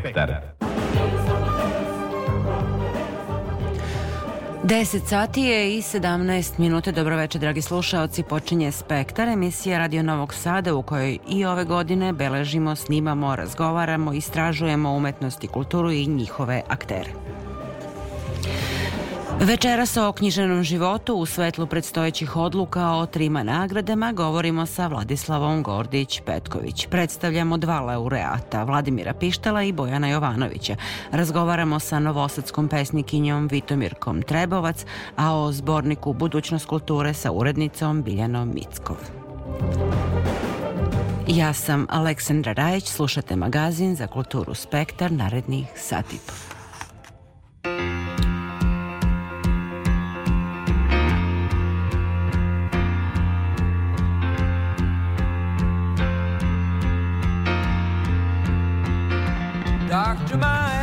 Spektar. 10 sati je i 17 minuta. Dobro večer, dragi slušaoci. Počinje Spektar, emisija Radio Novog Sada u kojoj i ove godine beležimo, snimamo, razgovaramo, istražujemo umetnost i kulturu i njihove aktere. Večeras o književnom životu u svetlu predstojećih odluka o trima nagradama govorimo sa Vladislavom Gordić-Petković. Predstavljamo dva laureata, Vladimira Pištala i Bojana Jovanovića. Razgovaramo sa novosadskom pesnikinjom Vitomirkom Trebovac, a o zborniku Budućnost kulture sa urednicom Biljanom Mickov. Ja sam Aleksandra Rajić, slušate magazin za kulturu Spektar narednih sati. your.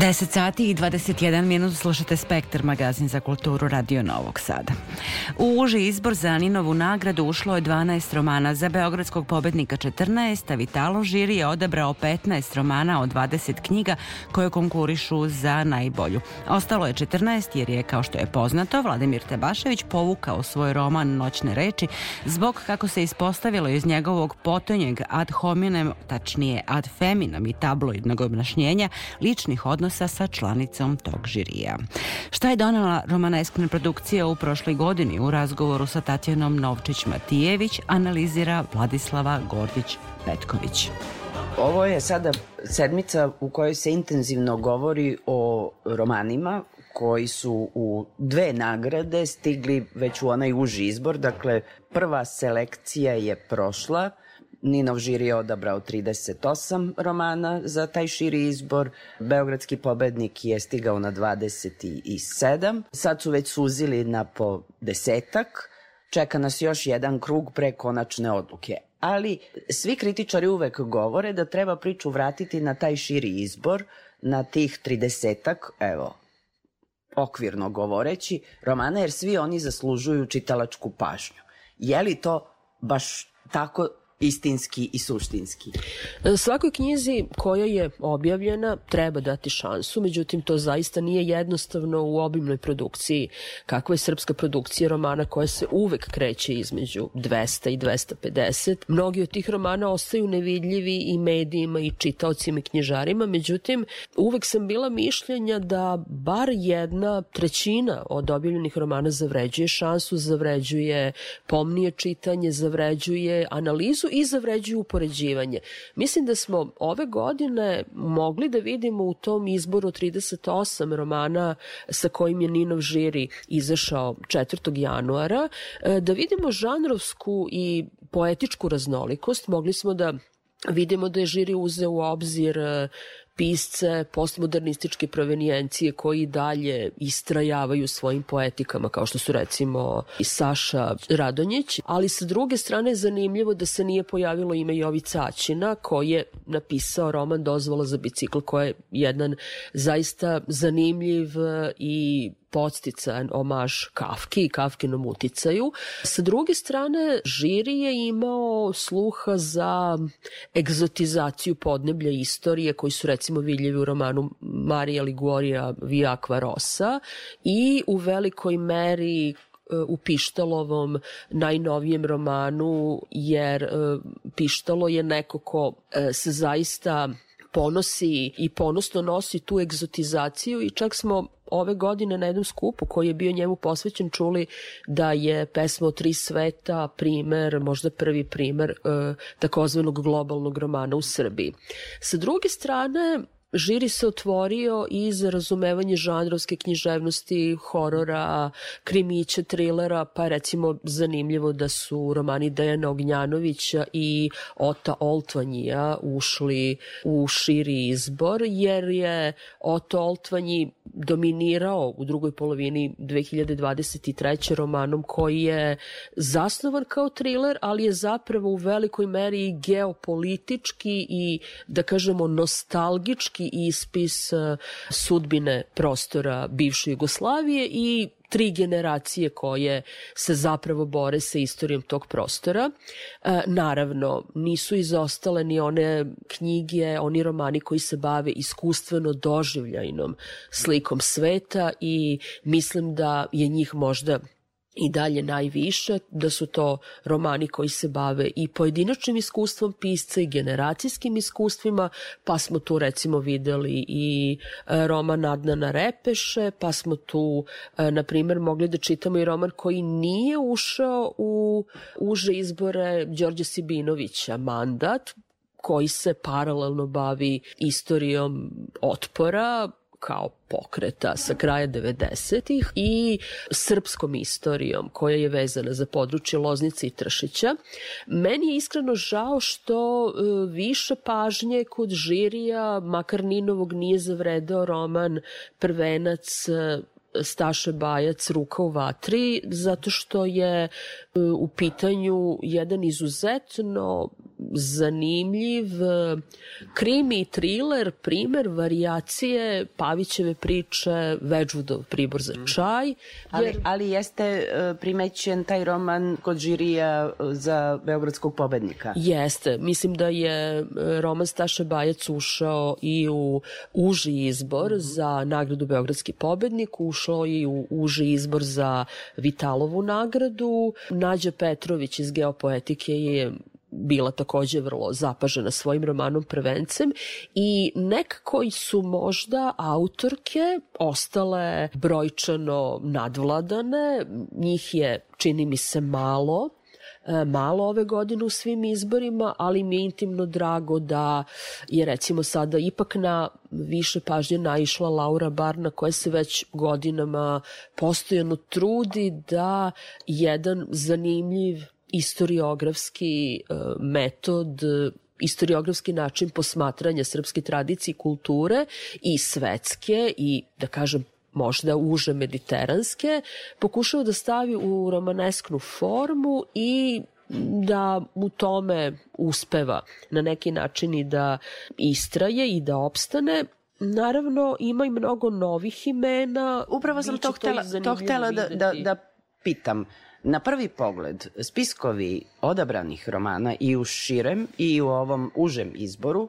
10 sati i 21 minut slušate Spektar magazin za kulturu Radio Novog Sada. U uži izbor za Ninovu nagradu ušlo je 12 romana za Beogradskog pobednika 14, a Vitalo žiri je odabrao 15 romana od 20 knjiga koje konkurišu za najbolju. Ostalo je 14 jer je, kao što je poznato, Vladimir Tebašević povukao svoj roman Noćne reči zbog, kako se ispostavilo iz njegovog potonjeg ad hominem, tačnije ad feminem i tabloidnog obnašnjenja, ličnih odnosa odnosa sa članicom tog žirija. Šta je donala romaneskna produkcija u prošloj godini u razgovoru sa Tatjanom Novčić-Matijević analizira Vladislava Gordić-Petković. Ovo je sada sedmica u kojoj se intenzivno govori o romanima koji su u dve nagrade stigli već u onaj uži izbor. Dakle, prva selekcija je prošla, Ninov žiri je odabrao 38 romana za taj širi izbor. Beogradski pobednik je stigao na 27. Sad su već suzili na po desetak. Čeka nas još jedan krug pre konačne odluke. Ali svi kritičari uvek govore da treba priču vratiti na taj širi izbor, na tih tridesetak, evo, okvirno govoreći, romana, jer svi oni zaslužuju čitalačku pažnju. Je li to baš tako istinski i suštinski. E, svakoj knjizi koja je objavljena treba dati šansu, međutim to zaista nije jednostavno u obimnoj produkciji. Kakva je srpska produkcija romana koja se uvek kreće između 200 i 250. Mnogi od tih romana ostaju nevidljivi i medijima i čitaocima i knjižarima, međutim uvek sam bila mišljenja da bar jedna trećina od objavljenih romana zavređuje šansu, zavređuje pomnije čitanje, zavređuje analizu i zavređuju upoređivanje. Mislim da smo ove godine mogli da vidimo u tom izboru 38 romana sa kojim je Ninov žiri izašao 4. januara, e, da vidimo žanrovsku i poetičku raznolikost. Mogli smo da Vidimo da je žiri uzeo u obzir e, pisce postmodernističke provenijencije koji dalje istrajavaju svojim poetikama, kao što su recimo i Saša Radonjić, ali sa druge strane je zanimljivo da se nije pojavilo ime Jovi Cačina, koji je napisao roman Dozvola za bicikl, koji je jedan zaista zanimljiv i podstican omaž Kafki i Kafkinom uticaju. Sa druge strane, žiri je imao sluha za egzotizaciju podneblja istorije koji su recimo vidljivi u romanu Marija Liguorija Via Aquarosa i u velikoj meri e, u Pištalovom najnovijem romanu, jer e, Pištalo je neko ko e, se zaista ponosi i ponosno nosi tu egzotizaciju i čak smo ove godine na jednom skupu koji je bio njemu posvećen čuli da je pesma o tri sveta primer, možda prvi primer e, takozvanog globalnog romana u Srbiji. Sa druge strane, žiri se otvorio i za razumevanje žanrovske književnosti, horora, krimića, trilera, pa recimo zanimljivo da su romani Dejana Ognjanovića i Ota Oltvanjija ušli u širi izbor, jer je Oto Oltvanji dominirao u drugoj polovini 2023. romanom koji je zasnovan kao thriller, ali je zapravo u velikoj meri geopolitički i da kažemo nostalgički ispis e, sudbine prostora bivše Jugoslavije i tri generacije koje se zapravo bore sa istorijom tog prostora. E, naravno, nisu izostale ni one knjige, oni romani koji se bave iskustveno doživljajnom slikom sveta i mislim da je njih možda i dalje najviše, da su to romani koji se bave i pojedinačnim iskustvom pisca i generacijskim iskustvima, pa smo tu recimo videli i e, roman Adnana Repeše, pa smo tu, e, na primer, mogli da čitamo i roman koji nije ušao u uže izbore Đorđe Sibinovića, Mandat, koji se paralelno bavi istorijom otpora, kao pokreta sa kraja 90-ih i srpskom istorijom koja je vezana za područje Loznice i Tršića. Meni je iskreno žao što e, više pažnje kod žirija, makar Ninovog nije zavredao roman Prvenac e, Staše Bajac Ruka u vatri, zato što je e, u pitanju jedan izuzetno zanimljiv krimi thriller, primer varijacije Pavićeve priče Wedgwoodov pribor za čaj. Jer... Ali, ali jeste e, primećen taj roman kod žirija e, za Beogradskog pobednika? Jeste. Mislim da je e, roman Staša Bajac ušao i u uži izbor mm -hmm. za nagradu Beogradski pobednik, ušao i u uži izbor za Vitalovu nagradu. Nađa Petrović iz Geopoetike je bila takođe vrlo zapažena svojim romanom Prvencem i nekako su možda autorke ostale brojčano nadvladane, njih je čini mi se malo, e, malo ove godine u svim izborima, ali mi je intimno drago da je recimo sada ipak na više pažnje naišla Laura Barna koja se već godinama postojano trudi da jedan zanimljiv istoriografski e, metod istoriografski način posmatranja srpske tradicije i kulture i svetske i da kažem možda uže mediteranske, pokušao da stavi u romanesknu formu i da u tome uspeva na neki način i da istraje i da opstane. Naravno, ima i mnogo novih imena. Upravo sam to htela, to htela da, da, da pitam. Na prvi pogled, spiskovi odabranih romana i u širem i u ovom užem izboru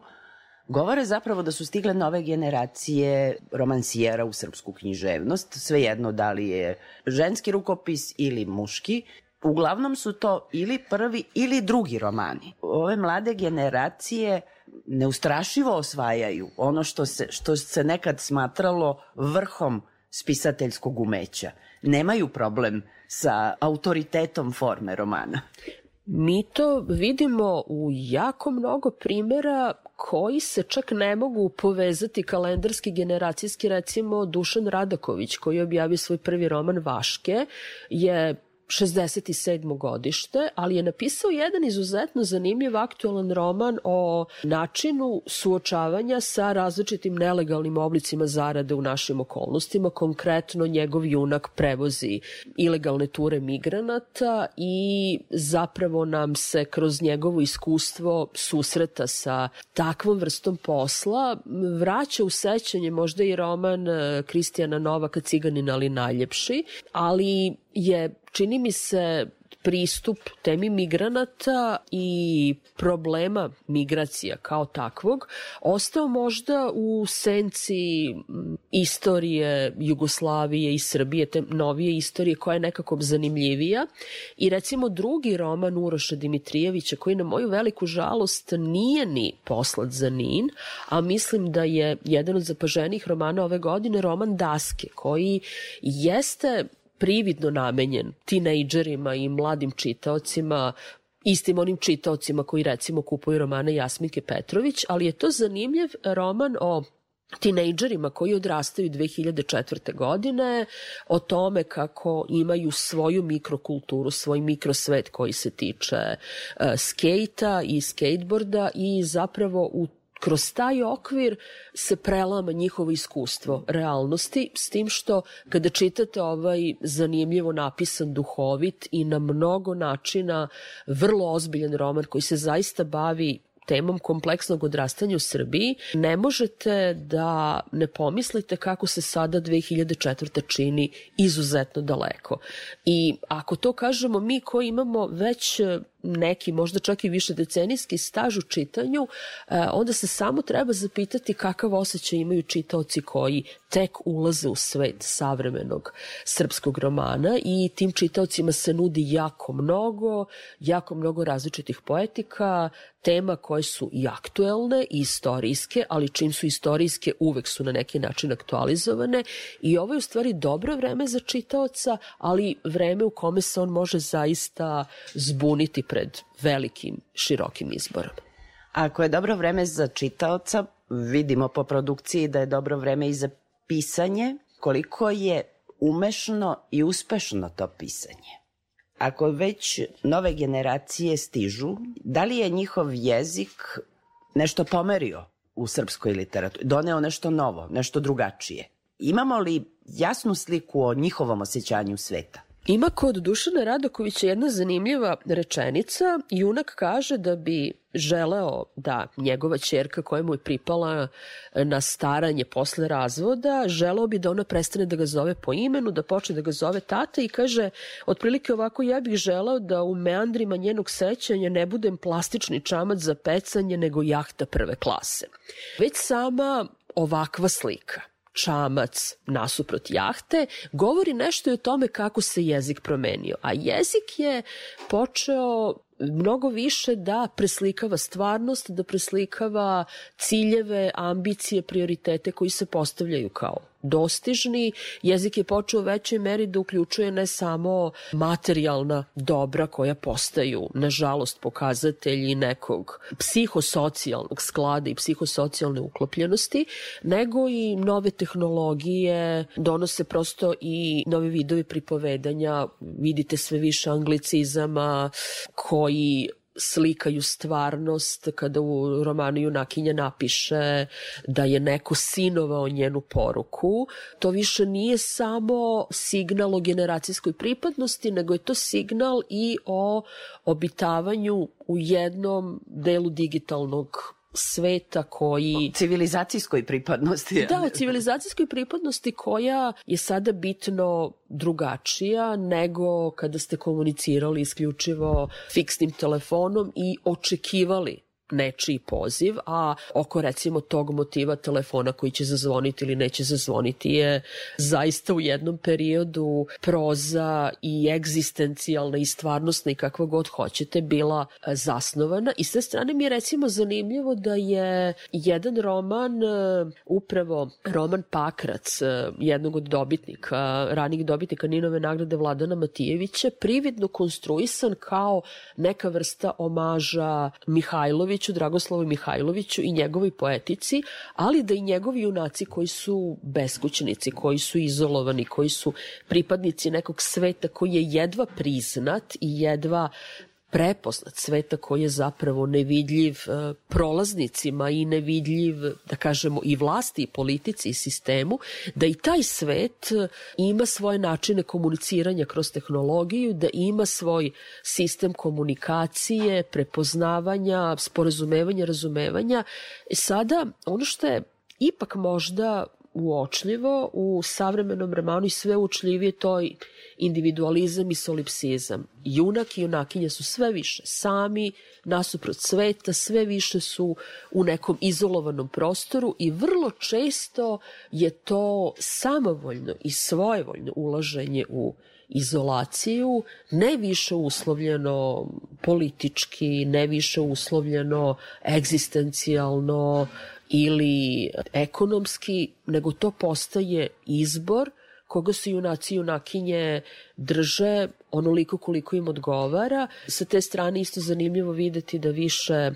govore zapravo da su stigle nove generacije romansijera u srpsku književnost, svejedno da li je ženski rukopis ili muški, uglavnom su to ili prvi ili drugi romani. Ove mlade generacije neustrašivo osvajaju ono što se, što se nekad smatralo vrhom spisateljskog umeća. Nemaju problem sa autoritetom forme romana. Mi to vidimo u jako mnogo primera koji se čak ne mogu povezati kalendarski generacijski recimo Dušan Radaković koji je objavio svoj prvi roman Vaške je 67. godište, ali je napisao jedan izuzetno zanimljiv aktualan roman o načinu suočavanja sa različitim nelegalnim oblicima zarade u našim okolnostima. Konkretno, njegov junak prevozi ilegalne ture migranata i zapravo nam se kroz njegovo iskustvo susreta sa takvom vrstom posla vraća u sećanje možda i roman eh, Kristijana Novaka Ciganin ali najljepši, ali je čini mi se pristup temi migranata i problema migracija kao takvog ostao možda u senci istorije Jugoslavije i Srbije, te novije istorije koja je nekako zanimljivija. I recimo drugi roman Uroša Dimitrijevića koji na moju veliku žalost nije ni poslat za Nin, a mislim da je jedan od zapaženih romana ove godine roman Daske koji jeste prividno namenjen tinejdžerima i mladim čitaocima, istim onim čitaocima koji recimo kupuju romane Jasmike Petrović, ali je to zanimljiv roman o tinejdžerima koji odrastaju 2004. godine, o tome kako imaju svoju mikrokulturu, svoj mikrosvet koji se tiče uh, skejta i skateboarda i zapravo u kroz taj okvir se prelama njihovo iskustvo realnosti, s tim što kada čitate ovaj zanimljivo napisan duhovit i na mnogo načina vrlo ozbiljan roman koji se zaista bavi temom kompleksnog odrastanja u Srbiji, ne možete da ne pomislite kako se sada 2004. čini izuzetno daleko. I ako to kažemo mi koji imamo već neki, možda čak i više decenijski staž u čitanju, e, onda se samo treba zapitati kakav osjećaj imaju čitaoci koji tek ulaze u svet savremenog srpskog romana i tim čitaocima se nudi jako mnogo, jako mnogo različitih poetika, tema koje su i aktuelne i istorijske, ali čim su istorijske uvek su na neki način aktualizovane i ovo je u stvari dobro vreme za čitaoca, ali vreme u kome se on može zaista zbuniti pred velikim, širokim izborom. Ako je dobro vreme za čitaoca, vidimo po produkciji da je dobro vreme i za pisanje, koliko je umešno i uspešno to pisanje. Ako već nove generacije stižu, da li je njihov jezik nešto pomerio u srpskoj literaturi, doneo nešto novo, nešto drugačije? Imamo li jasnu sliku o njihovom osjećanju sveta? Ima kod Dušana Radokovića jedna zanimljiva rečenica. Junak kaže da bi želeo da njegova čerka koja mu je pripala na staranje posle razvoda, želeo bi da ona prestane da ga zove po imenu, da počne da ga zove tata i kaže otprilike ovako ja bih želeo da u meandrima njenog sećanja ne budem plastični čamac za pecanje nego jahta prve klase. Već sama ovakva slika čamac nasuprot jahte, govori nešto i o tome kako se jezik promenio. A jezik je počeo mnogo više da preslikava stvarnost, da preslikava ciljeve, ambicije, prioritete koji se postavljaju kao dostižni. Jezik je počeo u većoj meri da uključuje ne samo materijalna dobra koja postaju, nažalost, pokazatelji nekog psihosocijalnog sklada i psihosocijalne uklopljenosti, nego i nove tehnologije, donose prosto i nove vidovi pripovedanja, vidite sve više anglicizama koji slikaju stvarnost kada u romanu Junakinja napiše da je neko sinovao njenu poruku. To više nije samo signal o generacijskoj pripadnosti, nego je to signal i o obitavanju u jednom delu digitalnog sveta koji... O civilizacijskoj pripadnosti. Da, o civilizacijskoj pripadnosti koja je sada bitno drugačija nego kada ste komunicirali isključivo fiksnim telefonom i očekivali nečiji poziv, a oko recimo tog motiva telefona koji će zazvoniti ili neće zazvoniti je zaista u jednom periodu proza i egzistencijalna i stvarnostna i kakva god hoćete bila e, zasnovana. I s te strane mi je recimo zanimljivo da je jedan roman, e, upravo roman Pakrac, e, jednog od dobitnika, ranih dobitnika Ninove nagrade Vladana Matijevića, prividno konstruisan kao neka vrsta omaža Mihajlović Mihajloviću, Dragoslavu Mihajloviću i njegovoj poetici, ali da i njegovi junaci koji su beskućnici, koji su izolovani, koji su pripadnici nekog sveta koji je jedva priznat i jedva prepoznat sveta koji je zapravo nevidljiv e, prolaznicima i nevidljiv, da kažemo, i vlasti, i politici, i sistemu, da i taj svet e, ima svoje načine komuniciranja kroz tehnologiju, da ima svoj sistem komunikacije, prepoznavanja, sporazumevanja, razumevanja. E sada, ono što je ipak možda uočljivo u savremenom romanu i sve uočljivije to individualizam i solipsizam. Junak i junakinja su sve više sami, nasuprot sveta, sve više su u nekom izolovanom prostoru i vrlo često je to samovoljno i svojevoljno ulaženje u izolaciju, ne više uslovljeno politički, ne više uslovljeno egzistencijalno ili ekonomski, nego to postaje izbor koga se junaci i junakinje drže onoliko koliko im odgovara. Sa te strane isto zanimljivo videti da više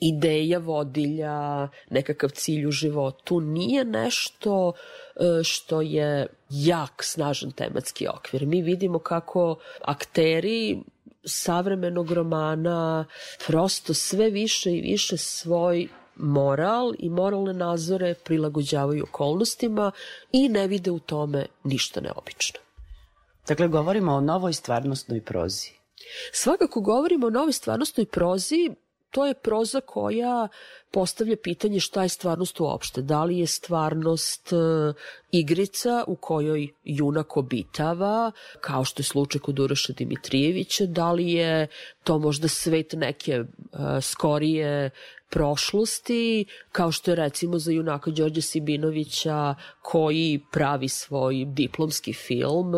ideja vodilja, nekakav cilj u životu nije nešto e, što je jak, snažan tematski okvir. Mi vidimo kako akteri savremenog romana prosto sve više i više svoj moral i moralne nazore prilagođavaju okolnostima i ne vide u tome ništa neobično. Dakle, govorimo o novoj stvarnostnoj prozi. Svakako govorimo o novoj stvarnostnoj prozi, to je proza koja postavlja pitanje šta je stvarnost uopšte. Da li je stvarnost e, igrica u kojoj junak obitava, kao što je slučaj kod Uroša Dimitrijevića, da li je to možda svet neke uh, skorije prošlosti, kao što je recimo za junaka Đorđe Sibinovića koji pravi svoj diplomski film,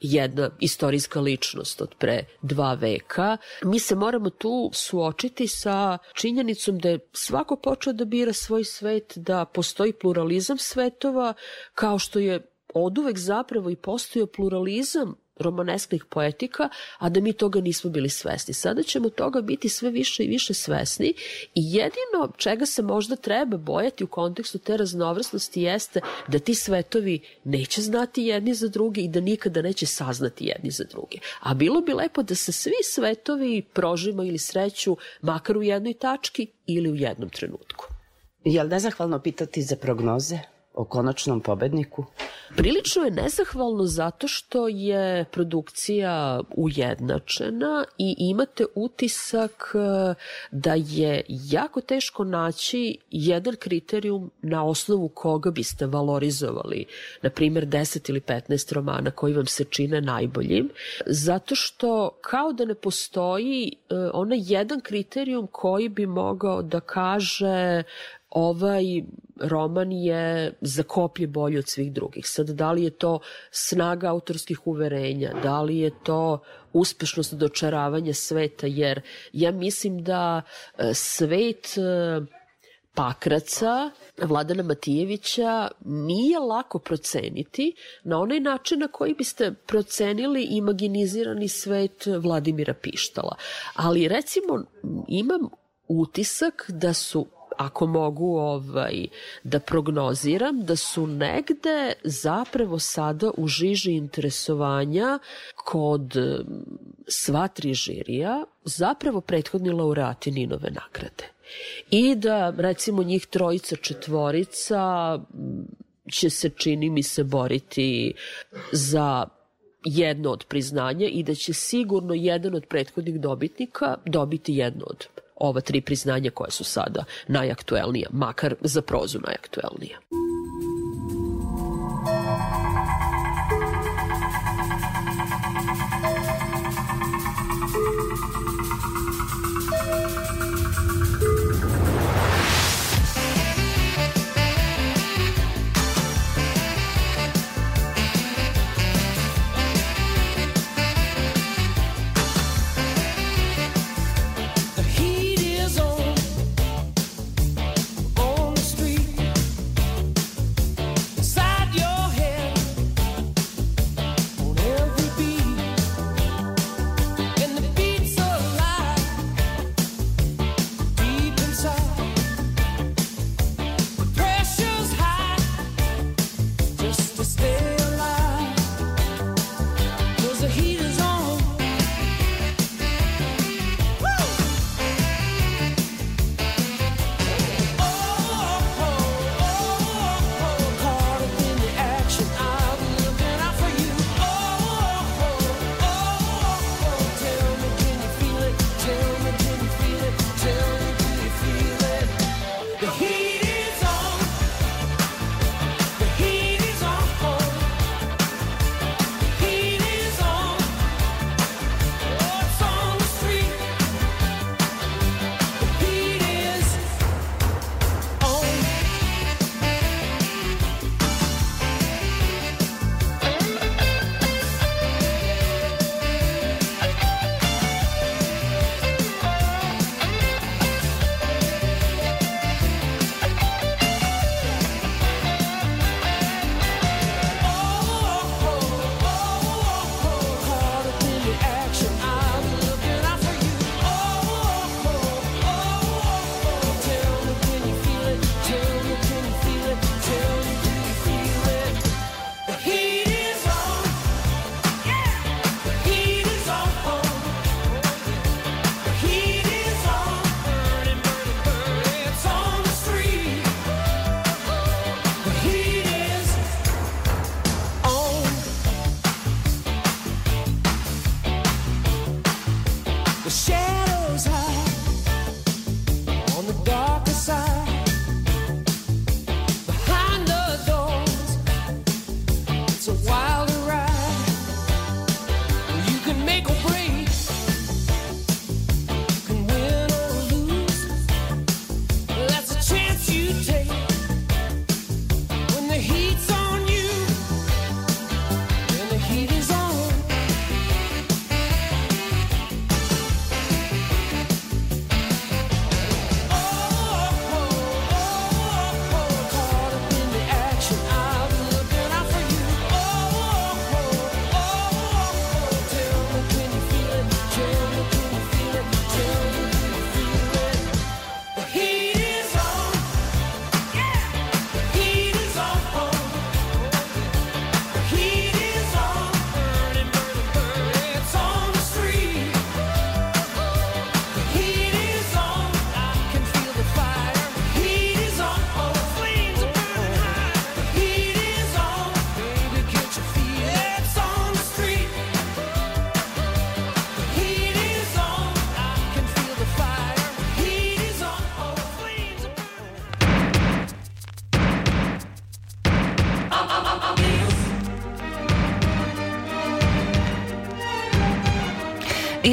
jedna istorijska ličnost od pre dva veka. Mi se moramo tu suočiti sa činjenicom da je svako počeo da bira svoj svet, da postoji pluralizam svetova, kao što je od uvek zapravo i postojao pluralizam romanesknih poetika, a da mi toga nismo bili svesni. Sada ćemo toga biti sve više i više svesni i jedino čega se možda treba bojati u kontekstu te raznovrsnosti jeste da ti svetovi neće znati jedni za druge i da nikada neće saznati jedni za druge. A bilo bi lepo da se svi svetovi prožimo ili sreću makar u jednoj tački ili u jednom trenutku. Je li nezahvalno pitati za prognoze o konačnom pobedniku? Prilično je nezahvalno zato što je produkcija ujednačena i imate utisak e, da je jako teško naći jedan kriterijum na osnovu koga biste valorizovali, na primjer 10 ili 15 romana koji vam se čine najboljim, zato što kao da ne postoji e, onaj jedan kriterijum koji bi mogao da kaže ovaj roman je za koplje bolji od svih drugih. Sad, da li je to snaga autorskih uverenja, da li je to uspešnost dočaravanja sveta, jer ja mislim da e, svet e, Pakraca, Vladana Matijevića, nije lako proceniti na onaj način na koji biste procenili imaginizirani svet Vladimira Pištala. Ali recimo imam utisak da su ako mogu ovaj, da prognoziram, da su negde zapravo sada u žiži interesovanja kod sva tri žirija zapravo prethodni laureati Ninove nagrade. I da recimo njih trojica, četvorica će se čini mi se boriti za jedno od priznanja i da će sigurno jedan od prethodnih dobitnika dobiti jedno od ova tri priznanja koja su sada najaktuelnija, makar za prozu najaktuelnija.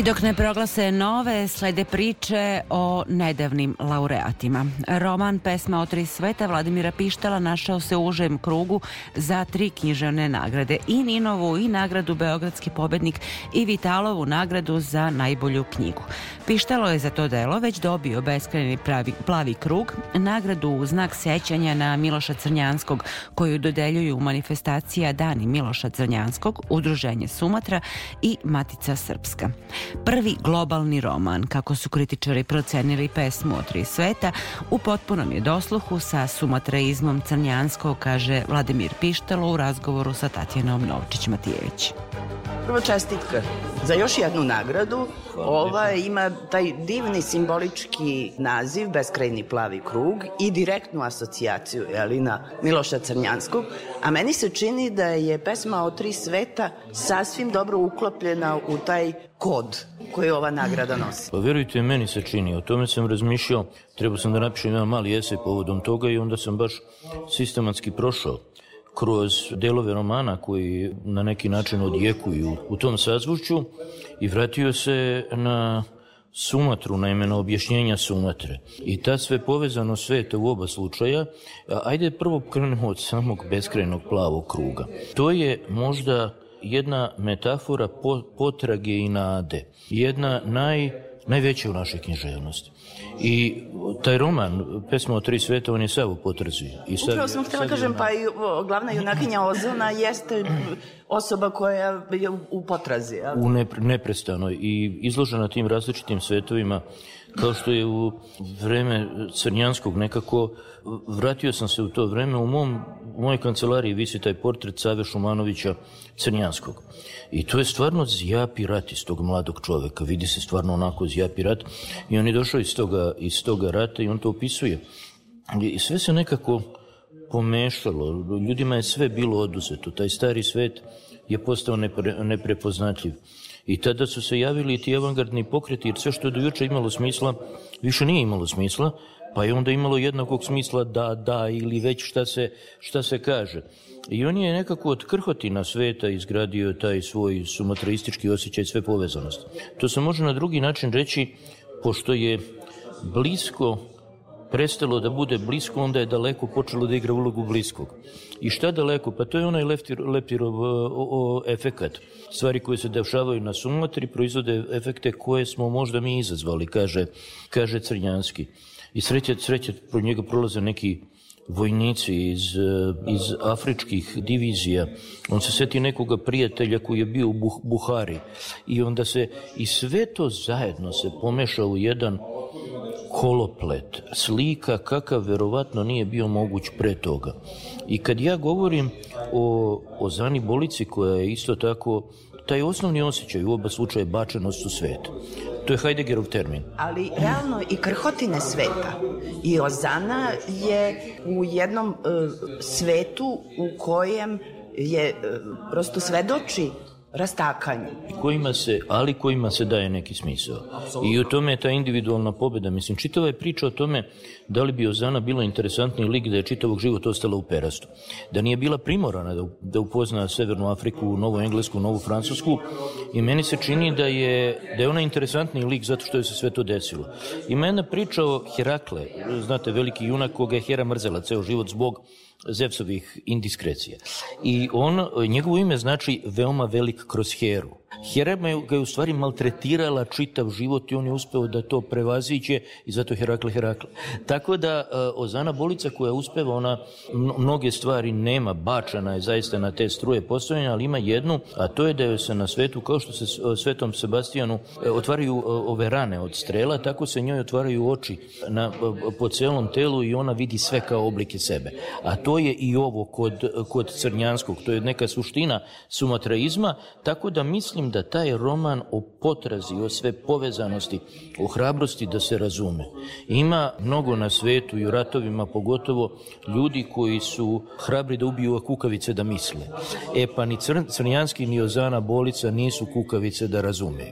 Dok ne proglase nove, slede priče o nedavnim laureatima. Roman Pesma o tri sveta Vladimira Pištala našao se u užem krugu za tri književne nagrade. I Ninovu i nagradu Beogradski pobednik i Vitalovu nagradu za najbolju knjigu. Pištalo je za to delo već dobio beskrajni pravi, plavi krug, nagradu u znak sećanja na Miloša Crnjanskog koju dodeljuju manifestacija Dani Miloša Crnjanskog, Udruženje Sumatra i Matica Srpska. Prvi globalni roman, kako su kritičari procenili pesmu o tri sveta, u potpunom je dosluhu sa sumatraizmom Crnjanskog, kaže Vladimir Pištalo u razgovoru sa Tatjanom Novčić-Matijević. Prvo čestitka za još jednu nagradu. Ova ima taj divni simbolički naziv, Beskrajni plavi krug i direktnu asocijaciju jeli, na Miloša Crnjanskog. A meni se čini da je pesma o tri sveta sasvim dobro uklopljena u taj kod koji ova nagrada nosi. Pa verujte, meni se čini, o tome sam razmišljao, trebao sam da napišem jedan mali esej povodom toga i onda sam baš sistematski prošao kroz delove romana koji na neki način odjekuju u tom sazvučju i vratio se na Sumatru, na imeno objašnjenja Sumatre. I ta sve povezano sveta u oba slučaja, ajde prvo krenemo od samog beskrajnog plavog kruga. To je možda jedna metafora potrage i nade. Jedna naj, najveća u našoj književnosti. I taj roman, pesma o tri sveta, on je sav u potrazi. I sad, Upravo sam htjela kažem, pa i glavna junakinja Ozona jeste osoba koja je u potrazi. Ali? U nepre, neprestano i izložena tim različitim svetovima, kao što je u vreme Crnjanskog nekako, vratio sam se u to vreme, u, mom, u mojoj kancelariji visi taj portret Save Šumanovića Crnjanskog. I to je stvarno zjapi rat iz tog mladog čoveka, vidi se stvarno onako zjapi rat i on je došao iz toga, iz toga rata i on to opisuje. I sve se nekako pomešalo, ljudima je sve bilo oduzeto, taj stari svet je postao nepre, neprepoznatljiv. I tada su se javili ti avangardni pokreti, jer sve što je do juče imalo smisla, više nije imalo smisla, pa je onda imalo jednakog smisla da, da ili već šta se, šta se kaže. I on je nekako od krhotina sveta izgradio taj svoj sumatraistički osjećaj sve povezanosti. To se može na drugi način reći, pošto je blisko prestalo da bude blisko, onda je daleko počelo da igra ulogu bliskog. I šta daleko? Pa to je onaj leptir, leptirov o, o, efekat. Stvari koje se dešavaju na Sumatri proizvode efekte koje smo možda mi izazvali, kaže, kaže Crnjanski. I sreće, sreće pro njega prolaze neki vojnici iz, iz afričkih divizija. On se seti nekoga prijatelja koji je bio u Buhari i onda se i sve to zajedno se pomeša u jedan koloplet, slika kakav verovatno nije bio moguć pre toga. I kad ja govorim o, o Zani Bolici koja je isto tako taj osnovni osjećaj u oba slučaja bačenost u svet. To je Heideggerov termin. Ali realno i krhotine sveta. I Ozana je u jednom uh, svetu u kojem je uh, prosto svedoči rastakanju. Kojima se, ali kojima se daje neki smisao. I u tome je ta individualna pobeda. Mislim, čitava je priča o tome da li bi Ozana bila interesantniji lik da je čitavog života ostala u perastu. Da nije bila primorana da, da upozna Severnu Afriku, Novu Englesku, Novu Francusku i meni se čini da je, da je ona interesantniji lik zato što je se sve to desilo. Ima jedna priča o Herakle, znate, veliki junak koga je Hera mrzela ceo život zbog Zevsovih indiskrecija. I on, njegovo ime znači veoma velik kroz Heru. Herema ga je u stvari maltretirala čitav život i on je uspeo da to prevaziće i zato Herakle Herakle. Tako da uh, Ozana Bolica koja uspeva, ona mnoge stvari nema, bačana je zaista na te struje postojanja, ali ima jednu, a to je da je se na svetu, kao što se svetom Sebastijanu e, otvaraju ove rane od strela, tako se njoj otvaraju oči na, po celom telu i ona vidi sve kao oblike sebe. A to je i ovo kod, kod Crnjanskog, to je neka suština sumatraizma, tako da mislim da taj roman o potrazi, o sve povezanosti, o hrabrosti da se razume. Ima mnogo na svetu i u ratovima pogotovo ljudi koji su hrabri da ubiju kukavice da misle. E pa ni Crnjanski ni Ozana Bolica nisu kukavice da razume.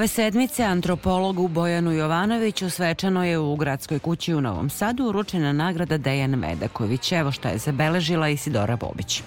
Ove sedmice antropologu Bojanu Jovanoviću svečano je u gradskoj kući u Novom Sadu uručena nagrada Dejan Medaković. Evo šta je zabeležila Isidora Bobić.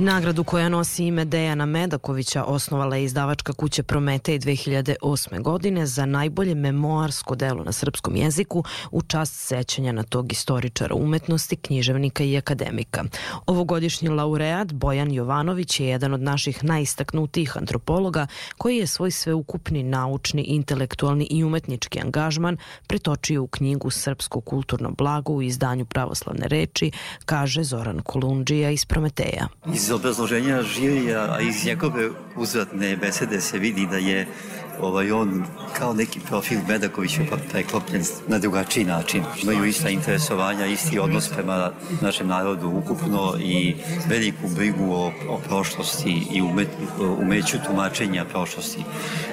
Nagradu koja nosi ime Dejana Medakovića osnovala je izdavačka kuća Prometej 2008. godine za najbolje memoarsko delo na srpskom jeziku u čast sećanja na tog istoričara umetnosti, književnika i akademika. Ovogodišnji laureat Bojan Jovanović je jedan od naših najistaknutijih antropologa koji je svoj sveukupni naučni, intelektualni i umetnički angažman pretočio u knjigu Srpsko kulturno blago u izdanju pravoslavne reči, kaže Zoran Kolundžija iz Prometeja. Iz iz obrazloženja žirija, a iz njegove uzvratne besede se vidi da je ovaj, on kao neki profil Bedakovića pa preklopljen na drugačiji način. Imaju ista interesovanja, isti odnos prema našem narodu ukupno i veliku brigu o, o prošlosti i umet, umeću tumačenja prošlosti.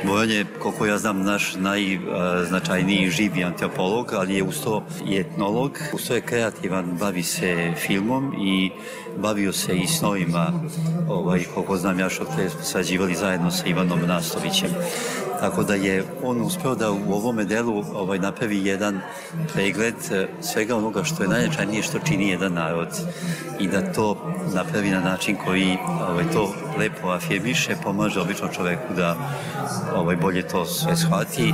Bojan je, koliko ja znam, naš najznačajniji živi antropolog, ali je usto i etnolog, usto je kreativan, bavi se filmom i bavio se i snovima, ovaj, koliko znam ja što smo sarađivali zajedno sa Ivanom Nastovićem. Tako da je on uspeo da u ovome delu ovaj, napravi jedan pregled eh, svega onoga što je najznačajnije što čini jedan narod i da to napravi na način koji ovaj, to lepo afirmiše, pomaže običnom čoveku da ovaj, bolje to sve shvati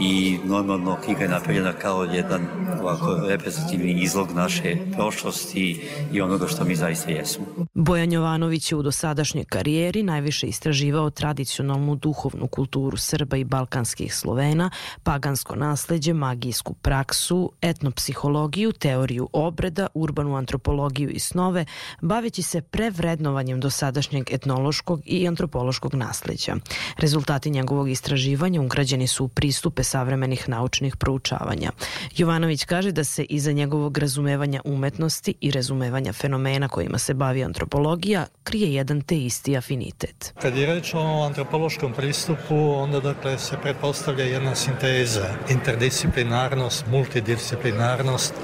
i normalno knjiga je napravljena kao jedan ovako reprezentativni izlog naše prošlosti i onoga što mi zaista jesmo. Bojan Jovanović je u dosadašnjoj karijeri najviše istraživao tradicionalnu duhovnu kulturu Srba i balkanskih Slovena, pagansko nasleđe, magijsku praksu, etnopsihologiju, teoriju obreda, urbanu antropologiju i snove, baveći se prevrednovanjem dosadašnjeg etnološkog i antropološkog nasleđa. Rezultati njegovog istraživanja ugrađeni su u pristupe savremenih naučnih proučavanja. Jovanović kaže da se iza njegovog razumevanja umetnosti i razumevanja fenomena kojima se bavi antropologija krije jedan te isti afinitet. Kad je reč o antropološkom pristupu, onda dakle se pretpostavlja jedna sinteza, interdisciplinarnost, multidisciplinarnost,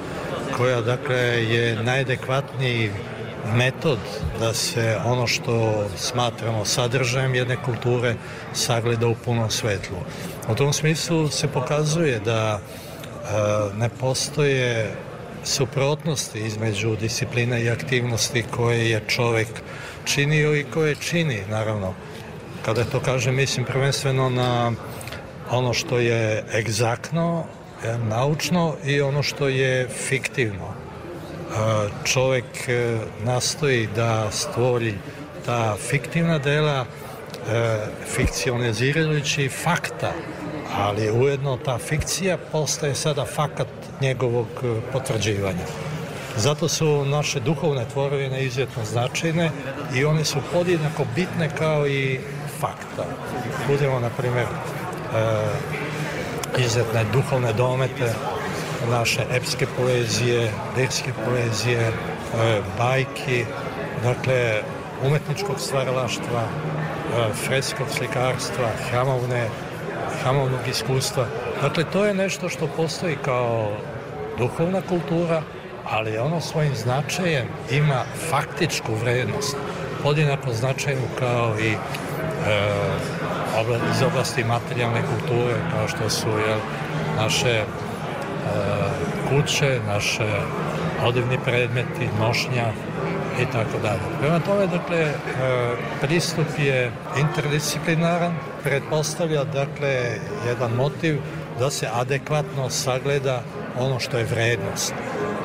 koja dakle je najadekvatniji metod da se ono što smatramo sadržajem jedne kulture sagleda u punom svetlu. U tom smislu se pokazuje da e, ne postoje suprotnosti između discipline i aktivnosti koje je čovek činio i koje čini, naravno. Kada to kažem, mislim prvenstveno na ono što je egzaktno, e, naučno i ono što je fiktivno. E, čovek nastoji da stvori ta fiktivna dela fikcionizirajući fakta ali ujedno ta fikcija postaje sada fakat njegovog e, potvrđivanja. Zato su naše duhovne tvorovine izuzetno značajne i one su podjednako bitne kao i fakta. Uzimo, na primjer, e, izuzetne duhovne domete, naše epske poezije, lirske poezije, e, bajki, dakle, umetničkog stvaralaštva, e, freskog slikarstva, hramovne kamovnog iskustva. Dakle, to je nešto što postoji kao duhovna kultura, ali ono svojim značajem ima faktičku vrednost, podjednako značajnu kao i iz oblasti materijalne kulture, kao što su jel, naše e, kuće, naše odivni predmeti, nošnja, i tako dalje. Prema tome, dakle, e, pristup je interdisciplinaran, pretpostavlja, dakle, jedan motiv da se adekvatno sagleda ono što je vrednost.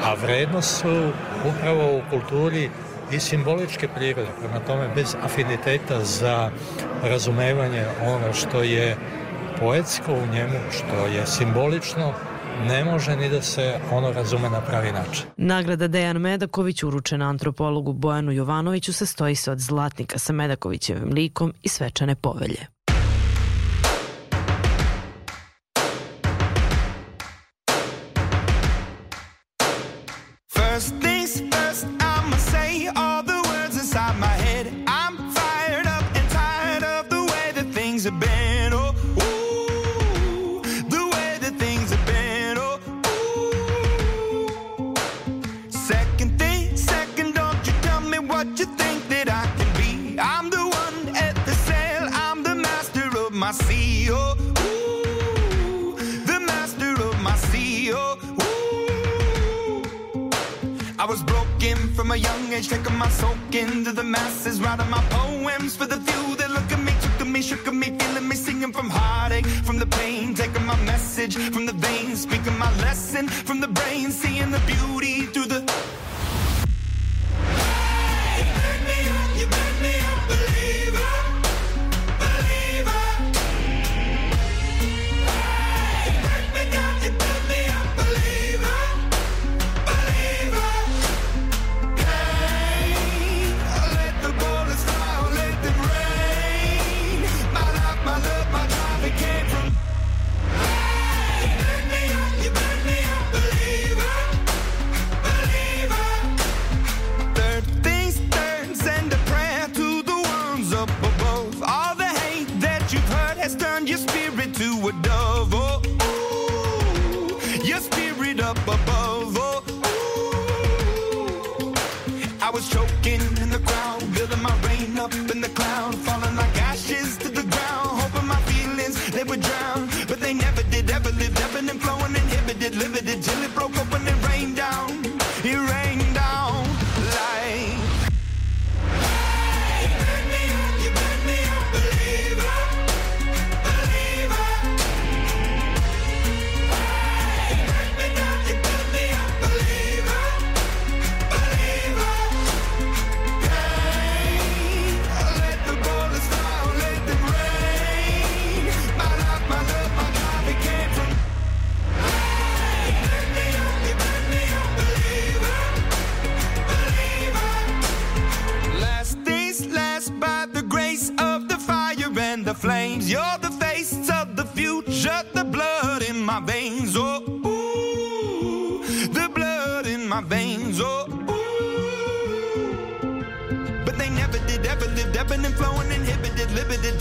A vrednost su upravo u kulturi i simboličke prirode, prema tome bez afiniteta za razumevanje onoga što je poetsko u njemu, što je simbolično, ne može ni da se ono razume na pravi način. Nagrada Dejan Medaković uručena antropologu Bojanu Jovanoviću sastoji se od zlatnika sa Medakovićevim likom i svečane povelje.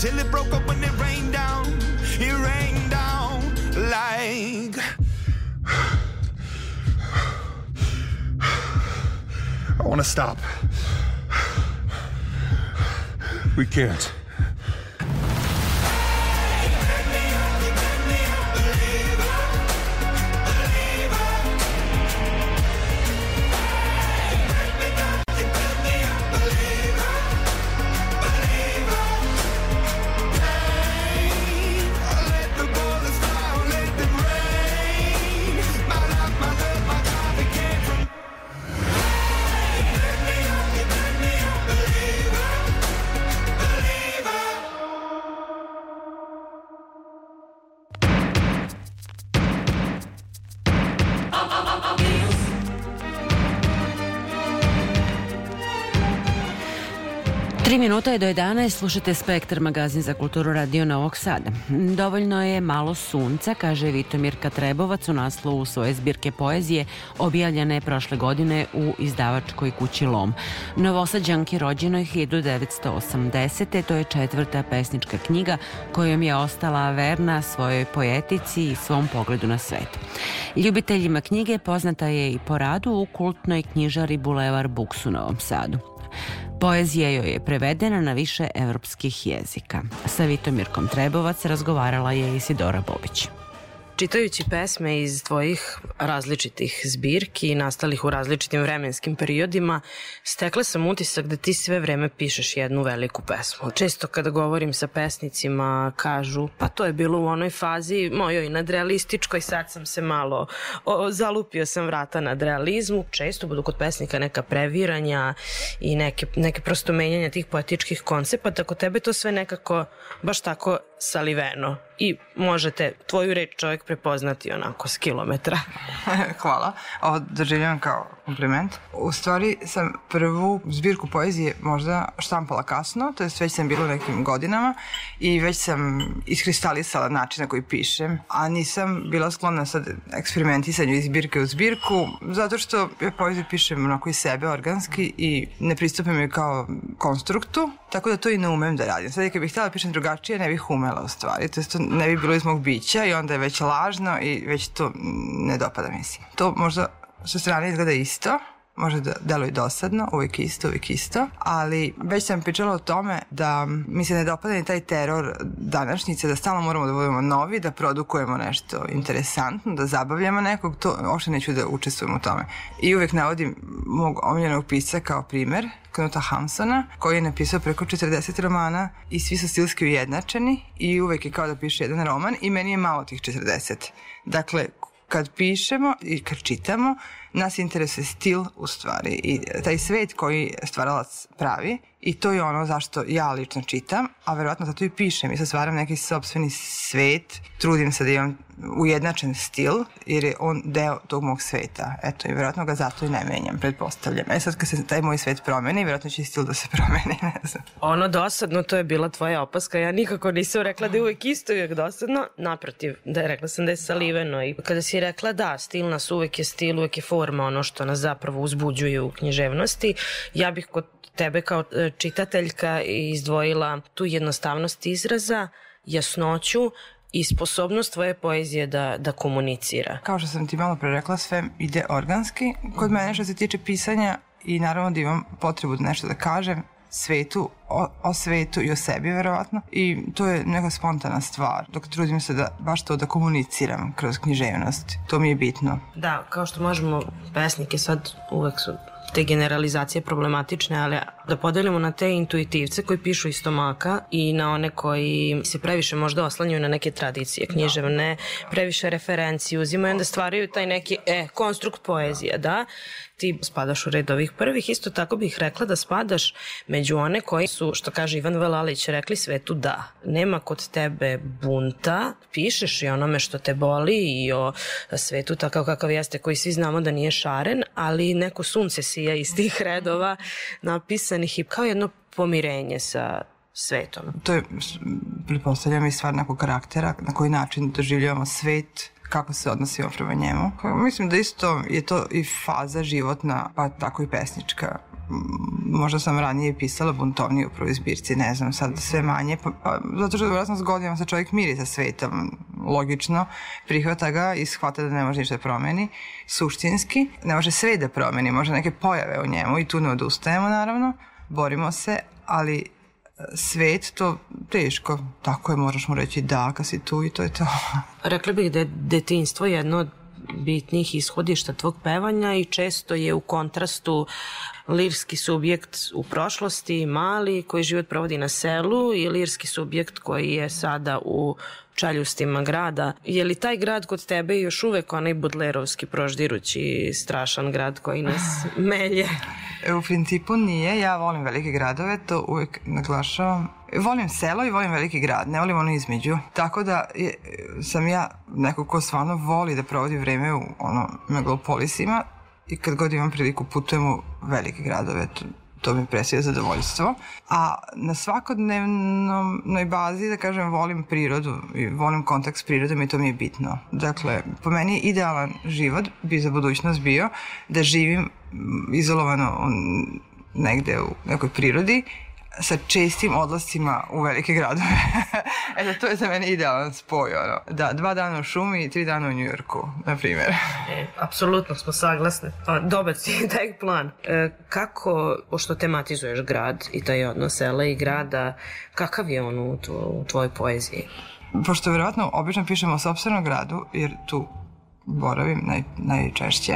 Till it broke up when it rained down. It rained down like. I want to stop. We can't. Minuta je do 11, slušate Spektar, magazin za kulturu Radio Novog Sada. Dovoljno je malo sunca, kaže Vitomirka Trebovac u naslovu svoje zbirke poezije, objavljene je prošle godine u izdavačkoj kući Lom. Novosađanki je 1980. To je četvrta pesnička knjiga kojom je ostala verna svojoj poetici i svom pogledu na svet. Ljubiteljima knjige poznata je i po radu u kultnoj knjižari Bulevar Buks u Novom Sadu. Poezija joj je prevedena na više evropskih jezika. Sa Vitomirkom Trebovac razgovarala je Isidora Bobić. Čitajući pesme iz tvojih različitih zbirki, nastalih u različitim vremenskim periodima, stekla sam utisak da ti sve vreme pišeš jednu veliku pesmu. Često kada govorim sa pesnicima kažu, pa to je bilo u onoj fazi mojoj nadrealističkoj, sad sam se malo o, zalupio sam vrata nad realizmu. Često budu kod pesnika neka previranja i neke, neke prosto menjanja tih poetičkih koncepata. Kod tebe to sve nekako baš tako saliveno i možete tvoju reč čovjek prepoznati onako s kilometra. Hvala. Ovo doživljam kao kompliment. U stvari sam prvu zbirku poezije možda štampala kasno, to je već sam bila u nekim godinama i već sam iskristalisala način na koji pišem, a nisam bila sklona sad eksperimentisanju iz zbirke u zbirku, zato što ja poeziju pišem onako iz sebe organski i ne pristupim je kao konstruktu, tako da to i ne umem da radim. Sad kad bih htjela da pišem drugačije, ne bih umela u stvari. To, jest, to ne bi bilo iz mog bića i onda je već lažno i već to ne dopada mi se. To možda sa strane izgleda isto, može da deluje dosadno, uvijek isto, uvijek isto, ali već sam pričala o tome da mi se ne dopada ni taj teror današnjice, da stalno moramo da budemo novi, da produkujemo nešto interesantno, da zabavljamo nekog, to uopšte neću da učestvujem u tome. I uvijek navodim mog omiljenog pisca kao primer, Knuta Hamsona, koji je napisao preko 40 romana i svi su stilski ujednačeni i uvek je kao da piše jedan roman i meni je malo tih 40. Dakle, kad pišemo i kad čitamo, nas interesuje stil u stvari i taj svet koji stvaralac pravi i to je ono zašto ja lično čitam, a verovatno zato i pišem i sad stvaram neki sobstveni svet, trudim se da imam ujednačen stil jer je on deo tog mog sveta. Eto, i verovatno ga zato i ne menjam, pretpostavljam. E sad kad se taj moj svet promeni, verovatno će i stil da se promeni, ne znam. Ono dosadno, to je bila tvoja opaska. Ja nikako nisam rekla da je uvek isto uvek dosadno. Naprotiv, da je rekla sam da je saliveno. I kada si rekla da, stil nas uvek je stil, uvek je forma ono što nas zapravo uzbuđuje u književnosti, ja bih kod tebe kao e, čitateljka izdvojila tu jednostavnost izraza, jasnoću i sposobnost tvoje poezije da, da komunicira. Kao što sam ti malo pre rekla, sve ide organski. Kod mene što se tiče pisanja i naravno da imam potrebu da nešto da kažem, svetu, o, o svetu i o sebi verovatno i to je neka spontana stvar dok trudim se da baš to da komuniciram kroz književnost to mi je bitno Da, kao što možemo pesnike sad uvek su te generalizacije problematične, ali da podelimo na te intuitivce koji pišu iz stomaka i na one koji se previše možda oslanjaju na neke tradicije književne, previše referenciji uzimaju, onda stvaraju taj neki, e, konstrukt poezije, da? Ti spadaš u red ovih prvih, isto tako bih rekla da spadaš među one koji su, što kaže Ivan Velalić, rekli svetu da. Nema kod tebe bunta, pišeš i onome što te boli i o svetu takav kakav jeste, koji svi znamo da nije šaren, ali neko sunce sija iz tih redova napisanih i kao jedno pomirenje sa svetom. to je pretpostavljam i stvar nekog karaktera na koji način doživljavamo svet kako se odnosimo prema njemu. Mislim da isto je to i faza životna, pa tako i pesnička. Možda sam ranije pisala buntovnije u prvoj zbirci, ne znam, sad sve manje, pa, pa, zato što vjerojatno s godinama se čovjek miri sa svetom, logično, prihvata ga i shvata da ne može ništa da promeni, suštinski, ne može sve da promeni, može neke pojave u njemu i tu ne odustajemo naravno, borimo se, ali e, svet to teško, tako je, moraš mu reći da, kad si tu i to je to. Rekla bih da je detinstvo jedno od bitnih ishodišta tvog pevanja i često je u kontrastu lirski subjekt u prošlosti, mali, koji život provodi na selu i lirski subjekt koji je sada u čaljustima grada. Je li taj grad kod tebe još uvek onaj budlerovski proždirući strašan grad koji nas melje? E, U principu nije, ja volim velike gradove, to uvek naglašavam. Volim selo i volim veliki grad, ne volim ono između. Tako da je, sam ja neko ko stvarno voli da provodi vreme u ono, megalopolisima i kad god imam priliku putujem u velike gradove, to, to mi presije zadovoljstvo. A na svakodnevnoj bazi, da kažem, volim prirodu i volim kontakt s prirodom i to mi je bitno. Dakle, po meni idealan život bi za budućnost bio da živim izolovano negde u nekoj prirodi sa čestim odlascima u velike gradove. Eto, to je za mene idealan spoj, ono. Da, dva dana u šumi i tri dana u Njujorku, na primjer. E, apsolutno smo saglasne. A, dobar si taj plan. E, kako, pošto tematizuješ grad i taj odnos sela i grada, kakav je on u, tvo, u tvojoj poeziji? Pošto verovatno obično pišemo o sobstvenom gradu, jer tu boravim naj, najčešće,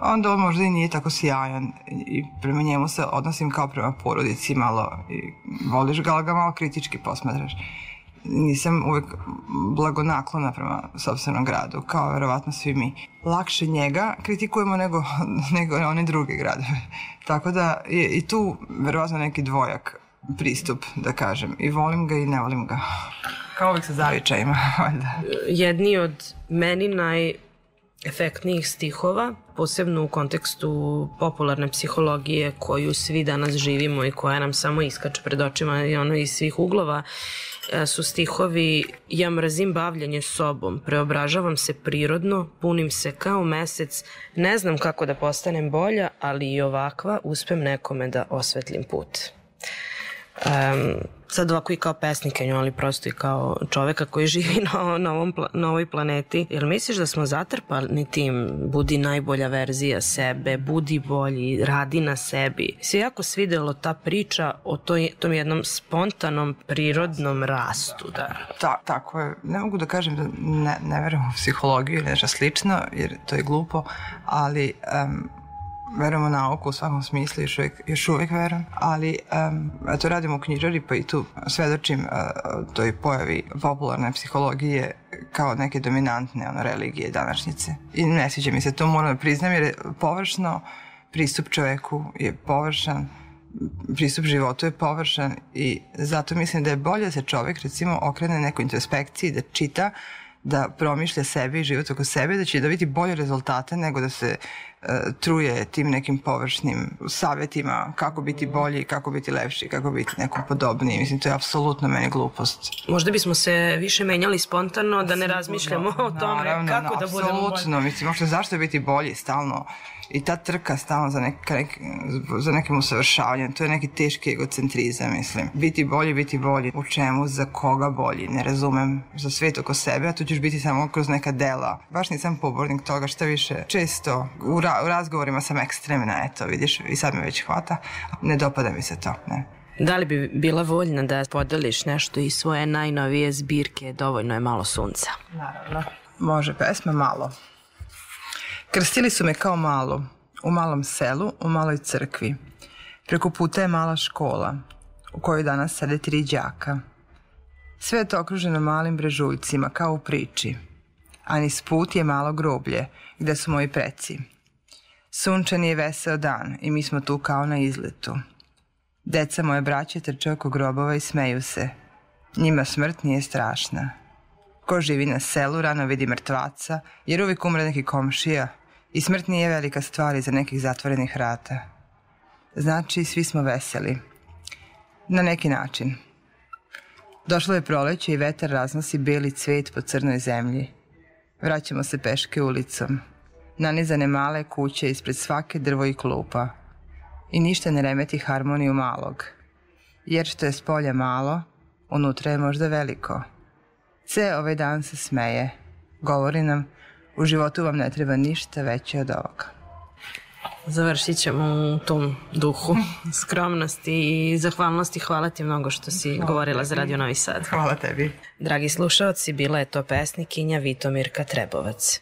onda on možda i nije tako sjajan i prema njemu se odnosim kao prema porodici malo i voliš ga, ali ga malo kritički posmatraš. Nisam uvek blagonaklona prema sobstvenom gradu, kao verovatno svi mi. Lakše njega kritikujemo nego, nego one druge gradove. Tako da je i tu verovatno neki dvojak pristup, da kažem. I volim ga i ne volim ga. Kao uvek sa zavičajima, valjda. Jedni od meni naj efektnijih stihova, posebno u kontekstu popularne psihologije koju svi danas živimo i koja nam samo iskače pred očima i ono iz svih uglova, e, su stihovi Ja mrazim bavljanje sobom, preobražavam se prirodno, punim se kao mesec, ne znam kako da postanem bolja, ali i ovakva uspem nekome da osvetlim put. Um, sad ovako i kao pesnikenju, ali prosto i kao čoveka koji živi na, na, ovom, na ovoj planeti. Jel misliš da smo zatrpani tim budi najbolja verzija sebe, budi bolji, radi na sebi? Se jako svidelo ta priča o toj, tom jednom spontanom, prirodnom rastu. Da. Ta, tako je. Ne mogu da kažem da ne, ne verujem u psihologiju ili nešto slično, jer to je glupo, ali um, verujem u nauku u svakom smislu, još uvijek, još uvijek verujem, ali um, eto radim u knjižari pa i tu svedočim uh, toj pojavi popularne psihologije kao neke dominantne ono, religije današnjice. I ne sviđa mi se to, moram da priznam, jer je površno pristup čoveku je površan, pristup životu je površan i zato mislim da je bolje da se čovek recimo okrene nekoj introspekciji, da čita, da promišlja sebe i život oko sebe, da će dobiti bolje rezultate nego da se truje tim nekim površnim savjetima kako biti bolji, kako biti lepši, kako biti nekom podobniji. Mislim, to je apsolutno meni glupost. Možda bismo se više menjali spontano, da ne razmišljamo o tome Naravno, kako no, da budemo bolji. Apsolutno, mislim, možda zašto biti bolji stalno i ta trka stalno za, nek, nek, za nekim usavršavanjem, to je neki teški egocentrizam, mislim. Biti bolji, biti bolji. U čemu, za koga bolji? Ne razumem. Za svet oko sebe, a to ćeš biti samo kroz neka dela. Baš nisam pobornik toga, šta više. Često u, ra, u razgovorima sam ekstremna, eto, vidiš, i sad me već hvata. Ne dopada mi se to, ne. Da li bi bila voljna da podeliš nešto iz svoje najnovije zbirke Dovoljno je malo sunca? Naravno. Može, pesma malo. Krstili su me kao malo, u malom selu, u maloj crkvi. Preko puta je mala škola, u kojoj danas sede tri đaka. Sve je to okruženo malim brežuljcima, kao u priči. A niz put je malo groblje, gde su moji preci. Sunčan je veseo dan i mi smo tu kao na izletu. Deca moje braće trče oko grobova i smeju se. Njima smrt nije strašna. Ko živi na selu rano vidi mrtvaca, jer uvijek umre neki komšija i smrt nije velika stvar iza nekih zatvorenih vrata. Znači, svi smo veseli. Na neki način. Došlo je proleće i vetar raznosi beli cvet po crnoj zemlji. Vraćamo se peške ulicom. Nanizane male kuće ispred svake drvo i klupa. I ništa ne remeti harmoniju malog. Jer što je s polja malo, unutra je možda veliko. Ce ovaj dan se smeje. Govori nam, u životu vam ne treba ništa veće od ovoga. Završit ćemo u tom duhu skromnosti i zahvalnosti. Hvala ti mnogo što si Hvala govorila tebi. za Radio Novi Sad. Hvala tebi. Dragi slušaoci, bila je to pesnikinja Vitomirka Trebovac.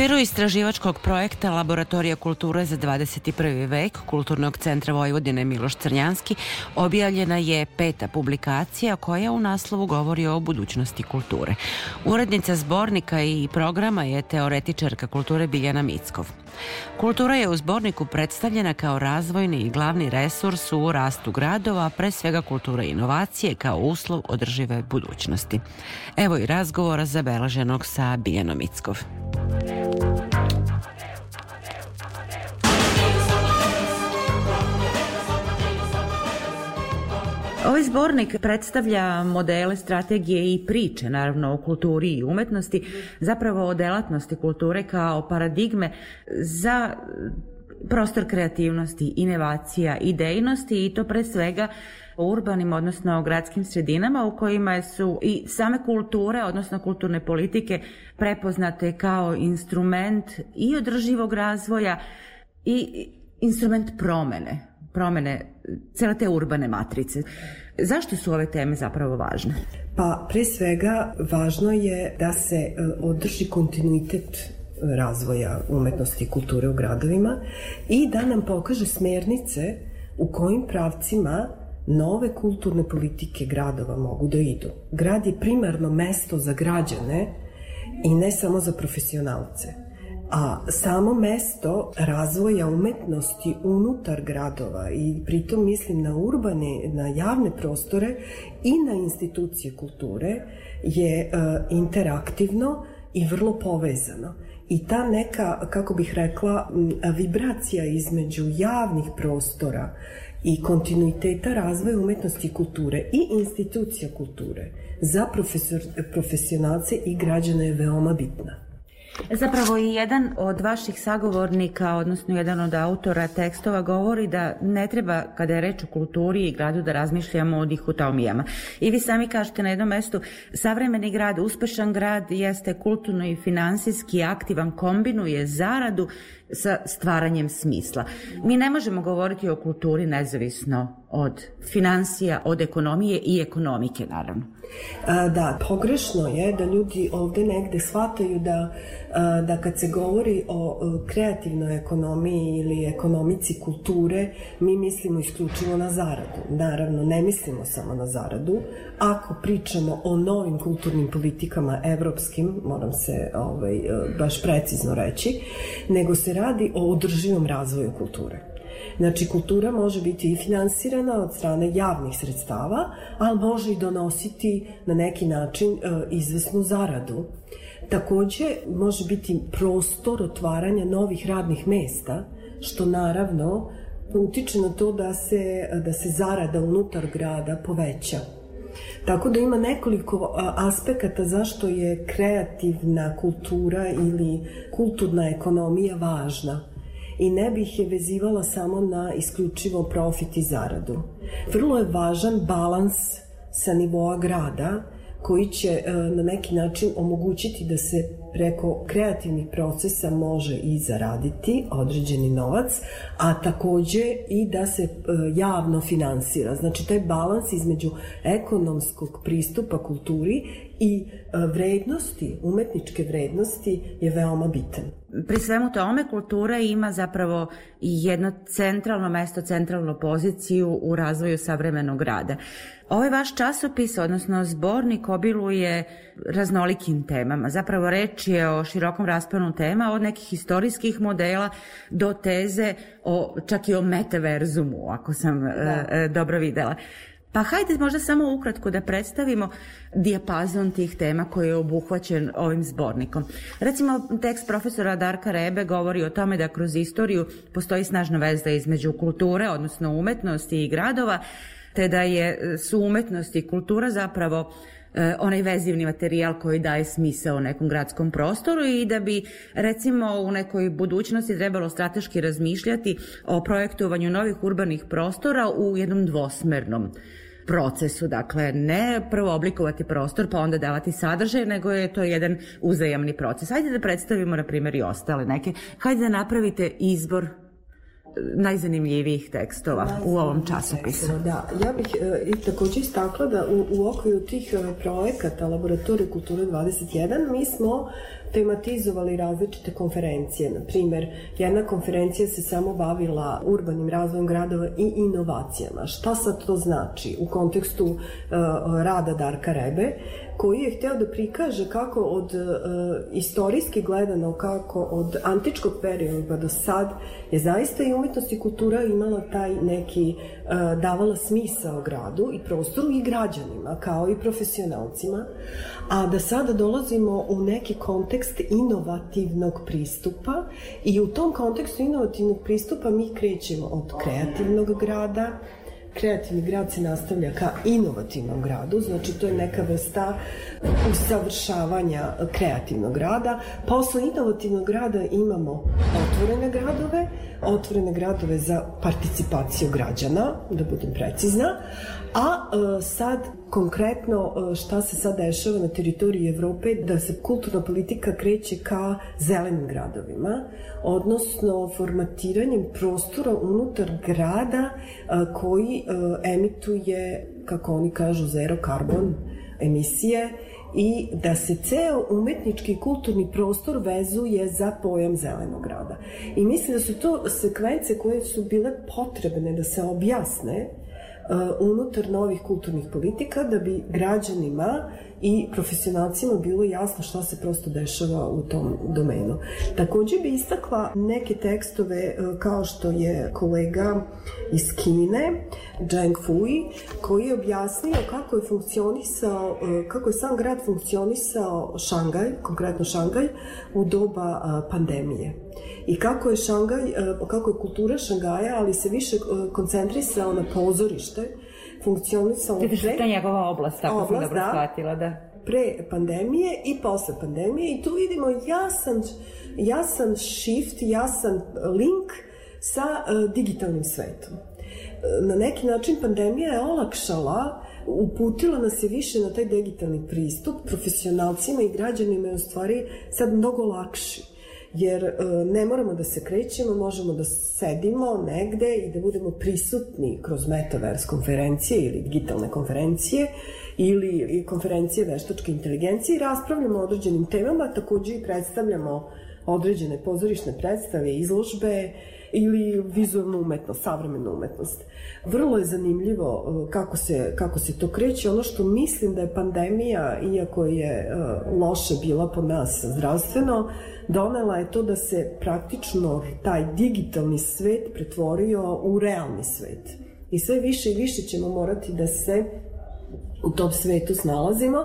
Okviru istraživačkog projekta Laboratorija kulture za 21. vek Kulturnog centra Vojvodine Miloš Crnjanski objavljena je peta publikacija koja u naslovu govori o budućnosti kulture. Urednica zbornika i programa je teoretičarka kulture Biljana Mickov. Kultura je u zborniku predstavljena kao razvojni i glavni resurs u rastu gradova, pre svega kultura i inovacije kao uslov održive budućnosti. Evo i razgovora zabeleženog sa Biljanom Mickov. Ovaj zbornik predstavlja modele, strategije i priče, naravno o kulturi i umetnosti, zapravo o delatnosti kulture kao paradigme za prostor kreativnosti, inovacija, idejnosti i to pre svega u urbanim, odnosno gradskim sredinama u kojima su i same kulture, odnosno kulturne politike prepoznate kao instrument i održivog razvoja i instrument promene, promene cele te urbane matrice. Zašto su ove teme zapravo važne? Pa, pre svega, važno je da se e, održi kontinuitet razvoja umetnosti i kulture u gradovima i da nam pokaže smernice u kojim pravcima nove kulturne politike gradova mogu da idu. Grad je primarno mesto za građane i ne samo za profesionalce. A samo mesto razvoja umetnosti unutar gradova i pritom mislim na urbane, na javne prostore i na institucije kulture je e, interaktivno i vrlo povezano. I ta neka, kako bih rekla, vibracija između javnih prostora i kontinuiteta razvoja umetnosti i kulture i institucija kulture za profesor, profesionalce i građane je veoma bitna. Zapravo i jedan od vaših sagovornika, odnosno jedan od autora tekstova govori da ne treba, kada je reč o kulturi i gradu, da razmišljamo o dihotomijama. I vi sami kažete na jednom mestu, savremeni grad, uspešan grad jeste kulturno i finansijski aktivan, kombinuje zaradu sa stvaranjem smisla. Mi ne možemo govoriti o kulturi nezavisno od financija, od ekonomije i ekonomike, naravno. A, da, pogrešno je da ljudi ovde negde shvataju da, a, da kad se govori o kreativnoj ekonomiji ili ekonomici kulture, mi mislimo isključivo na zaradu. Naravno, ne mislimo samo na zaradu. Ako pričamo o novim kulturnim politikama evropskim, moram se ovaj, baš precizno reći, nego se radi o održivom razvoju kulture. Znači, kultura može biti i finansirana od strane javnih sredstava, ali može i donositi na neki način e, izvesnu zaradu. Takođe, može biti prostor otvaranja novih radnih mesta, što naravno utiče na to da se, da se zarada unutar grada poveća. Tako da ima nekoliko aspekata zašto je kreativna kultura ili kulturna ekonomija važna i ne bih je vezivala samo na isključivo profit i zaradu. Vrlo je važan balans sa nivoa grada koji će e, na neki način omogućiti da se preko kreativnih procesa može i zaraditi određeni novac, a takođe i da se e, javno finansira. Znači, taj balans između ekonomskog pristupa kulturi i e, vrednosti, umetničke vrednosti je veoma bitan. Pri svemu tome kultura ima zapravo jedno centralno mesto, centralnu poziciju u razvoju savremenog grada. Ovaj vaš časopis, odnosno zbornik, obiluje raznolikim temama. Zapravo reč je o širokom rasponu tema, od nekih historijskih modela do teze o, čak i o metaverzumu, ako sam da. e, dobro videla. Pa hajde možda samo ukratko da predstavimo dijapazon tih tema koji je obuhvaćen ovim zbornikom. Recimo, tekst profesora Darka Rebe govori o tome da kroz istoriju postoji snažna veza između kulture, odnosno umetnosti i gradova, te da je su umetnost i kultura zapravo e, onaj vezivni materijal koji daje smisao nekom gradskom prostoru i da bi recimo u nekoj budućnosti trebalo strateški razmišljati o projektovanju novih urbanih prostora u jednom dvosmernom procesu, dakle ne prvo oblikovati prostor pa onda davati sadržaj, nego je to jedan uzajamni proces. Hajde da predstavimo na primjer i ostale neke. Hajde da napravite izbor najzanimljivijih tekstova u ovom časopisu. Da, ja bih e, i takođe istakla da u, u okviru tih e, projekata Laboratorije kulture 21 mi smo tematizovali različite konferencije. Na primer, jedna konferencija se samo bavila urbanim razvojem gradova i inovacijama. Šta sad to znači u kontekstu uh, rada Darka Rebe? koji je hteo da prikaže kako od uh, istorijski gledano, kako od antičkog perioda do sad je zaista i umetnost i kultura imala taj neki, uh, davala smisao gradu i prostoru i građanima, kao i profesionalcima, a da sada dolazimo u neki kontekst inovativnog pristupa i u tom kontekstu inovativnog pristupa mi krećemo od kreativnog grada, kreativni grad se nastavlja ka inovativnom gradu, znači to je neka vrsta usavršavanja kreativnog grada. Posle inovativnog grada imamo otvorene gradove, otvorene gradove za participaciju građana, da budem precizna, a e, sad konkretno e, šta se sad dešava na teritoriji Evrope, da se kulturna politika kreće ka zelenim gradovima, odnosno formatiranjem prostora unutar grada e, koji emituje, kako oni kažu, zero carbon emisije, i da se ceo umetnički i kulturni prostor vezuje za pojam zelenog grada. I mislim da su to sekvence koje su bile potrebne da se objasne unutar novih kulturnih politika da bi građanima i profesionalcima bilo jasno šta se prosto dešava u tom domenu. Takođe bi istakla neke tekstove uh, kao što je kolega iz Kine, Zhang Fui, koji je objasnio kako je funkcionisao, uh, kako je sam grad funkcionisao Šangaj, konkretno Šangaj, u doba pandemije i kako je Šangaj, e, kako je kultura Šangaja, ali se više e, koncentrisao na pozorište, funkcionisao... Ti pre... ta njegova oblast, tako oblast, sam dobro da, shvatila, da. Pre pandemije i posle pandemije i tu vidimo jasan, jasan shift, jasan link sa uh, digitalnim svetom. Na neki način pandemija je olakšala uputila nas je više na taj digitalni pristup, profesionalcima i građanima je u stvari sad mnogo lakši jer e, ne moramo da se krećemo, možemo da sedimo negde i da budemo prisutni kroz metaverse konferencije ili digitalne konferencije ili konferencije veštačke inteligencije i raspravljamo o određenim temama, takođe i predstavljamo određene pozorišne predstave, izložbe ili vizualnu umetnost, savremenu umetnost. Vrlo je zanimljivo e, kako se, kako se to kreće. Ono što mislim da je pandemija, iako je e, loše bila po nas zdravstveno, donela je to da se praktično taj digitalni svet pretvorio u realni svet. I sve više i više ćemo morati da se u tom svetu snalazimo,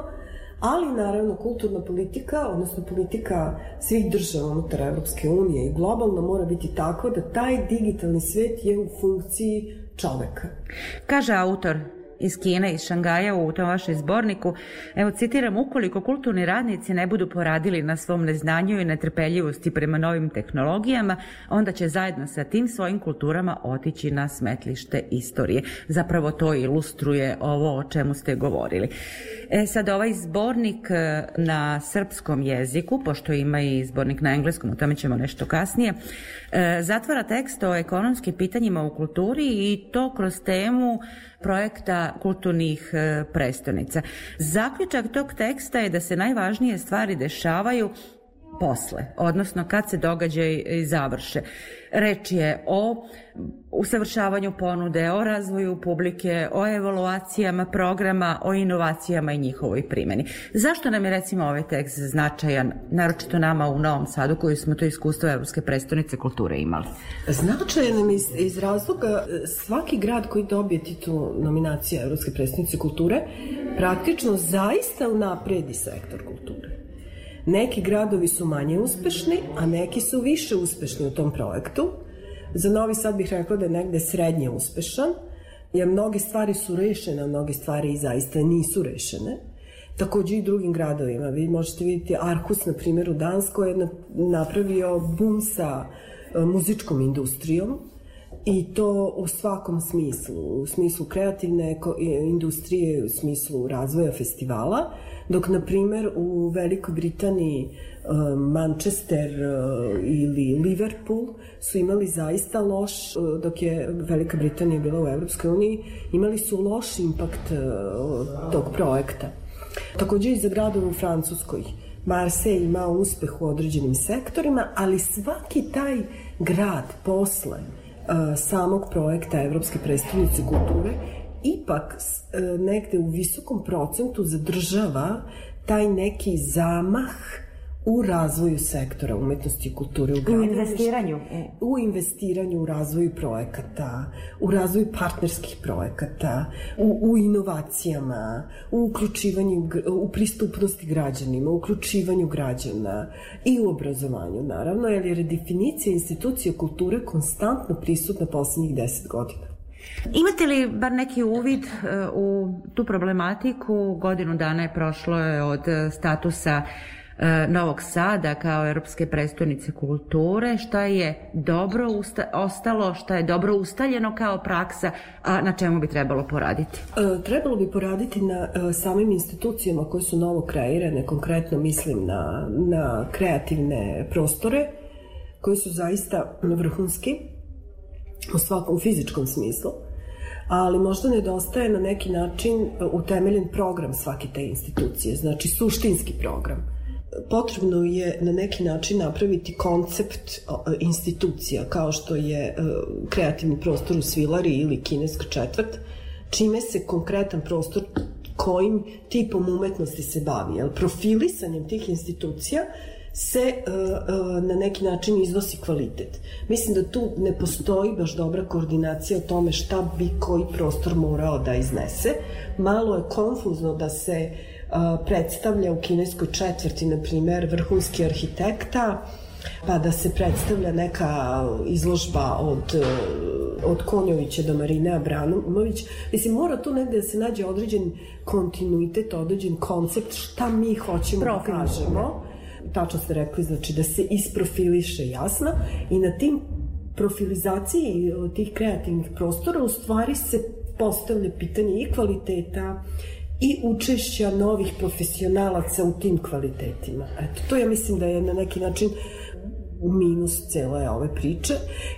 ali naravno kulturna politika, odnosno politika svih država unutar Evropske unije i globalno mora biti tako da taj digitalni svet je u funkciji čoveka. Kaže autor iz Kine, iz Šangaja u tom vašem zborniku. Evo citiram, ukoliko kulturni radnici ne budu poradili na svom neznanju i netrpeljivosti prema novim tehnologijama, onda će zajedno sa tim svojim kulturama otići na smetlište istorije. Zapravo to ilustruje ovo o čemu ste govorili. E sad ovaj zbornik e, na srpskom jeziku, pošto ima i zbornik na engleskom, o tome ćemo nešto kasnije, e, zatvara tekst o ekonomskim pitanjima u kulturi i to kroz temu projekta kulturnih e, prestonica. Zaključak tog teksta je da se najvažnije stvari dešavaju posle, odnosno kad se događaj završe. Reč je o usavršavanju ponude, o razvoju publike, o evaluacijama programa, o inovacijama i njihovoj primjeni. Zašto nam je recimo ovaj tekst značajan, naročito nama u Novom Sadu koji smo to iskustvo Evropske predstavnice kulture imali? Značajan nam iz, iz razloga svaki grad koji dobije titul nominacija Evropske predstavnice kulture praktično zaista unapredi sektor kulture. Neki gradovi su manje uspešni, a neki su više uspešni u tom projektu. Za Novi Sad bih rekla da je negde srednje uspešan, jer mnoge stvari su rešene, a mnoge stvari i zaista nisu rešene. Takođe i drugim gradovima. Vi možete vidjeti Arhus, na primjer, u Danskoj je napravio bum sa e, muzičkom industrijom, I to u svakom smislu, u smislu kreativne industrije, u smislu razvoja festivala, dok, na primer, u Velikoj Britaniji uh, Manchester uh, ili Liverpool su imali zaista loš, uh, dok je Velika Britanija bila u Evropskoj uniji, imali su loš impakt tog projekta. Takođe i za gradove u Francuskoj. Marseille ima uspeh u određenim sektorima, ali svaki taj grad posle samog projekta Evropske predstavnice kulture ipak e, negde u visokom procentu zadržava taj neki zamah u razvoju sektora umetnosti i kulture u U investiranju. U investiranju, u razvoju projekata, u razvoju partnerskih projekata, u, u inovacijama, u uključivanju, u pristupnosti građanima, u uključivanju građana i u obrazovanju, naravno, jer je redefinicija institucije kulture konstantno prisutna poslednjih deset godina. Imate li bar neki uvid e, u tu problematiku? Godinu dana je prošlo je od statusa e, Novog Sada kao Europske predstavnice kulture, šta je dobro ostalo, šta je dobro ustaljeno kao praksa, a na čemu bi trebalo poraditi? E, trebalo bi poraditi na samim institucijama koje su novo kreirane, konkretno mislim na, na kreativne prostore, koji su zaista vrhunski, u svakom fizičkom smislu, ali možda nedostaje na neki način utemeljen program svake te institucije, znači suštinski program. Potrebno je na neki način napraviti koncept institucija kao što je e, kreativni prostor u Svilari ili kineska četvrt, čime se konkretan prostor kojim tipom umetnosti se bavi. Jel, profilisanjem tih institucija uh, na neki način iznosi kvalitet. Mislim da tu ne postoji baš dobra koordinacija o tome šta bi koji prostor morao da iznese. Malo je konfuzno da se uh, predstavlja u kineskoj četvrti, na primer, vrhunski arhitekta, pa da se predstavlja neka izložba od, od Konjovića do Marine Abramović. Mislim, mora tu negde da se nađe određen kontinuitet, određen koncept šta mi hoćemo Profil. da kažemo tačno ste rekli, znači da se isprofiliše jasno i na tim profilizaciji tih kreativnih prostora u stvari se postavlja pitanje i kvaliteta i učešća novih profesionalaca u tim kvalitetima. Eto, to ja mislim da je na neki način u minus cele ove priče.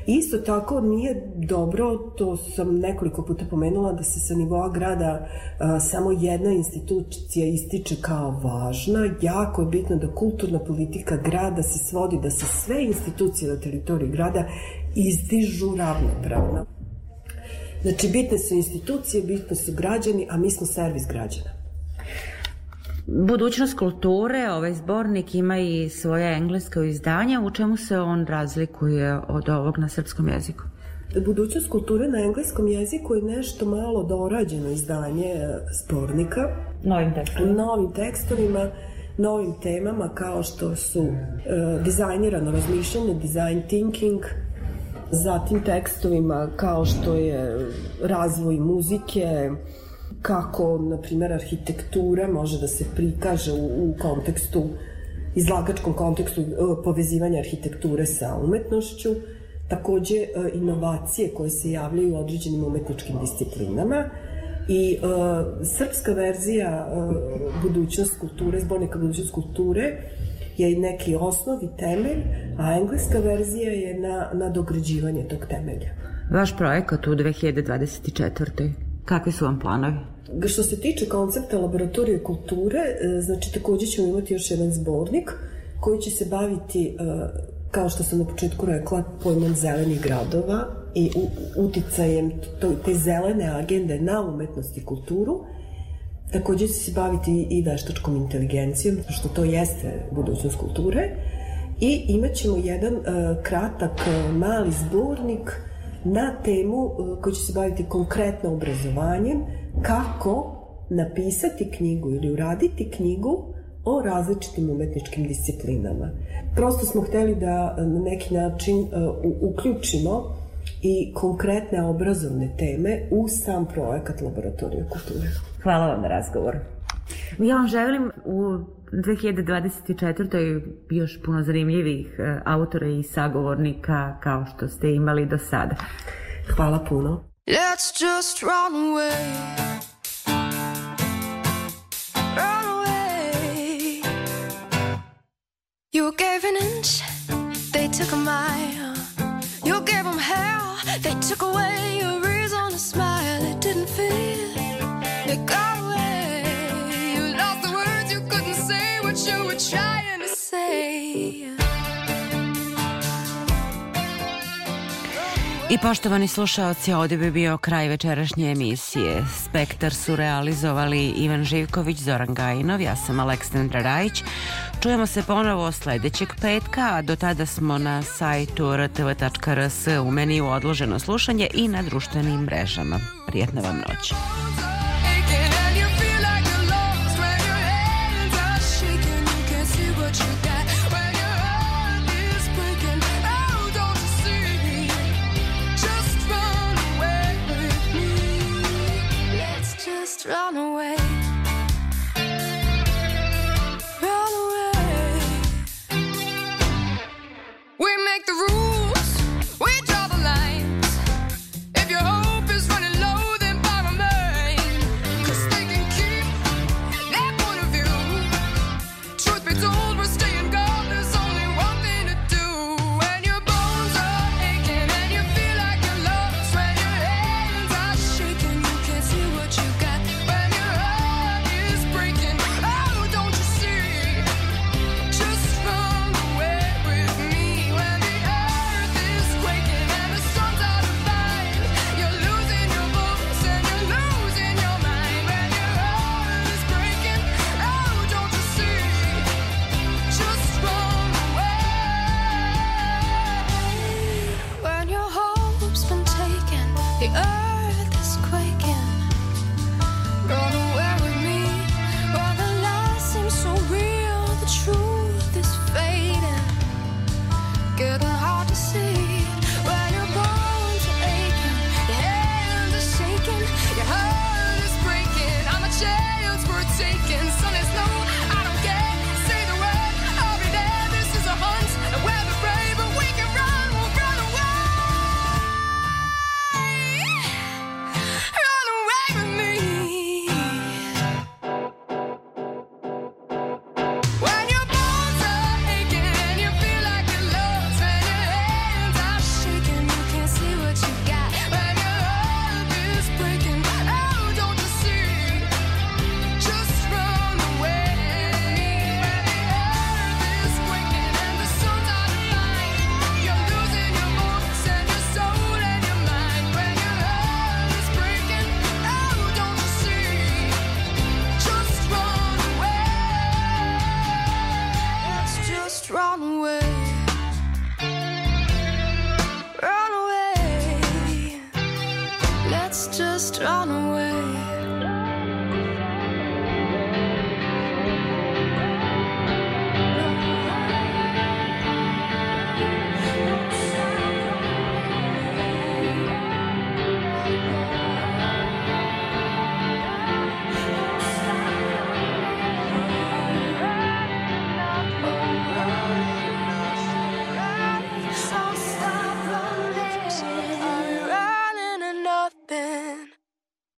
Isto tako nije dobro, to sam nekoliko puta pomenula, da se sa nivoa grada a, samo jedna institucija ističe kao važna. Jako je bitno da kulturna politika grada se svodi, da se sve institucije na teritoriji grada izdižu ravnopravno. Znači, bitne su institucije, bitne su građani, a mi smo servis građana. Budućnost kulture, ovaj zbornik ima i svoje englesko izdanje, u čemu se on razlikuje od ovog na srpskom jeziku? Budućnost kulture na engleskom jeziku je nešto malo dorađeno izdanje e, zbornika. Novim tekstovima. Novim tekstovima, novim temama kao što su e, dizajnirano razmišljanje, design thinking, zatim tekstovima kao što je razvoj muzike, kako, na primjer, arhitektura može da se prikaže u, u kontekstu, izlagačkom kontekstu e, povezivanja arhitekture sa umetnošću, takođe e, inovacije koje se javljaju u određenim umetničkim disciplinama i uh, srpska verzija uh, budućnost kulture, zbornika budućnost kulture je neki osnov i temelj, a engleska verzija je na, na dograđivanje tog temelja. Vaš projekat u 2024. Kakvi su vam planovi? Što se tiče koncepta laboratorije kulture, znači takođe ćemo imati još jedan zbornik koji će se baviti kao što sam na početku rekla, pojmom zelenih gradova i uticajem te zelene agende na umetnost i kulturu. Takođe će se baviti i veštačkom inteligencijom, što to jeste budućnost kulture. I imat ćemo jedan uh, kratak, mali zbornik na temu uh, koji će se baviti konkretno obrazovanjem, kako napisati knjigu ili uraditi knjigu o različitim umetničkim disciplinama. Prosto smo hteli da na neki način uh, uključimo i konkretne obrazovne teme u sam projekat Laboratorija kulture. Hvala vam na razgovor. Ja vam želim u 2024. još puno zanimljivih uh, autora i sagovornika kao što ste imali do sada. Hvala puno. Let's just run away You gave an inch, they took a mile. You gave them hell, they took away your reason to smile. It didn't feel, you say. I poštovani slušaoci, ovdje bi bio kraj večerašnje emisije. Spektar su realizovali Ivan Živković, Zoran Gajinov, ja sam Aleksandra Rajić. Čujemo se ponovo sledećeg petka, a do tada smo na sajtu rtv.rs u meniju odloženo slušanje i na društvenim mrežama. Prijetna vam noć. Run away. We make the rules,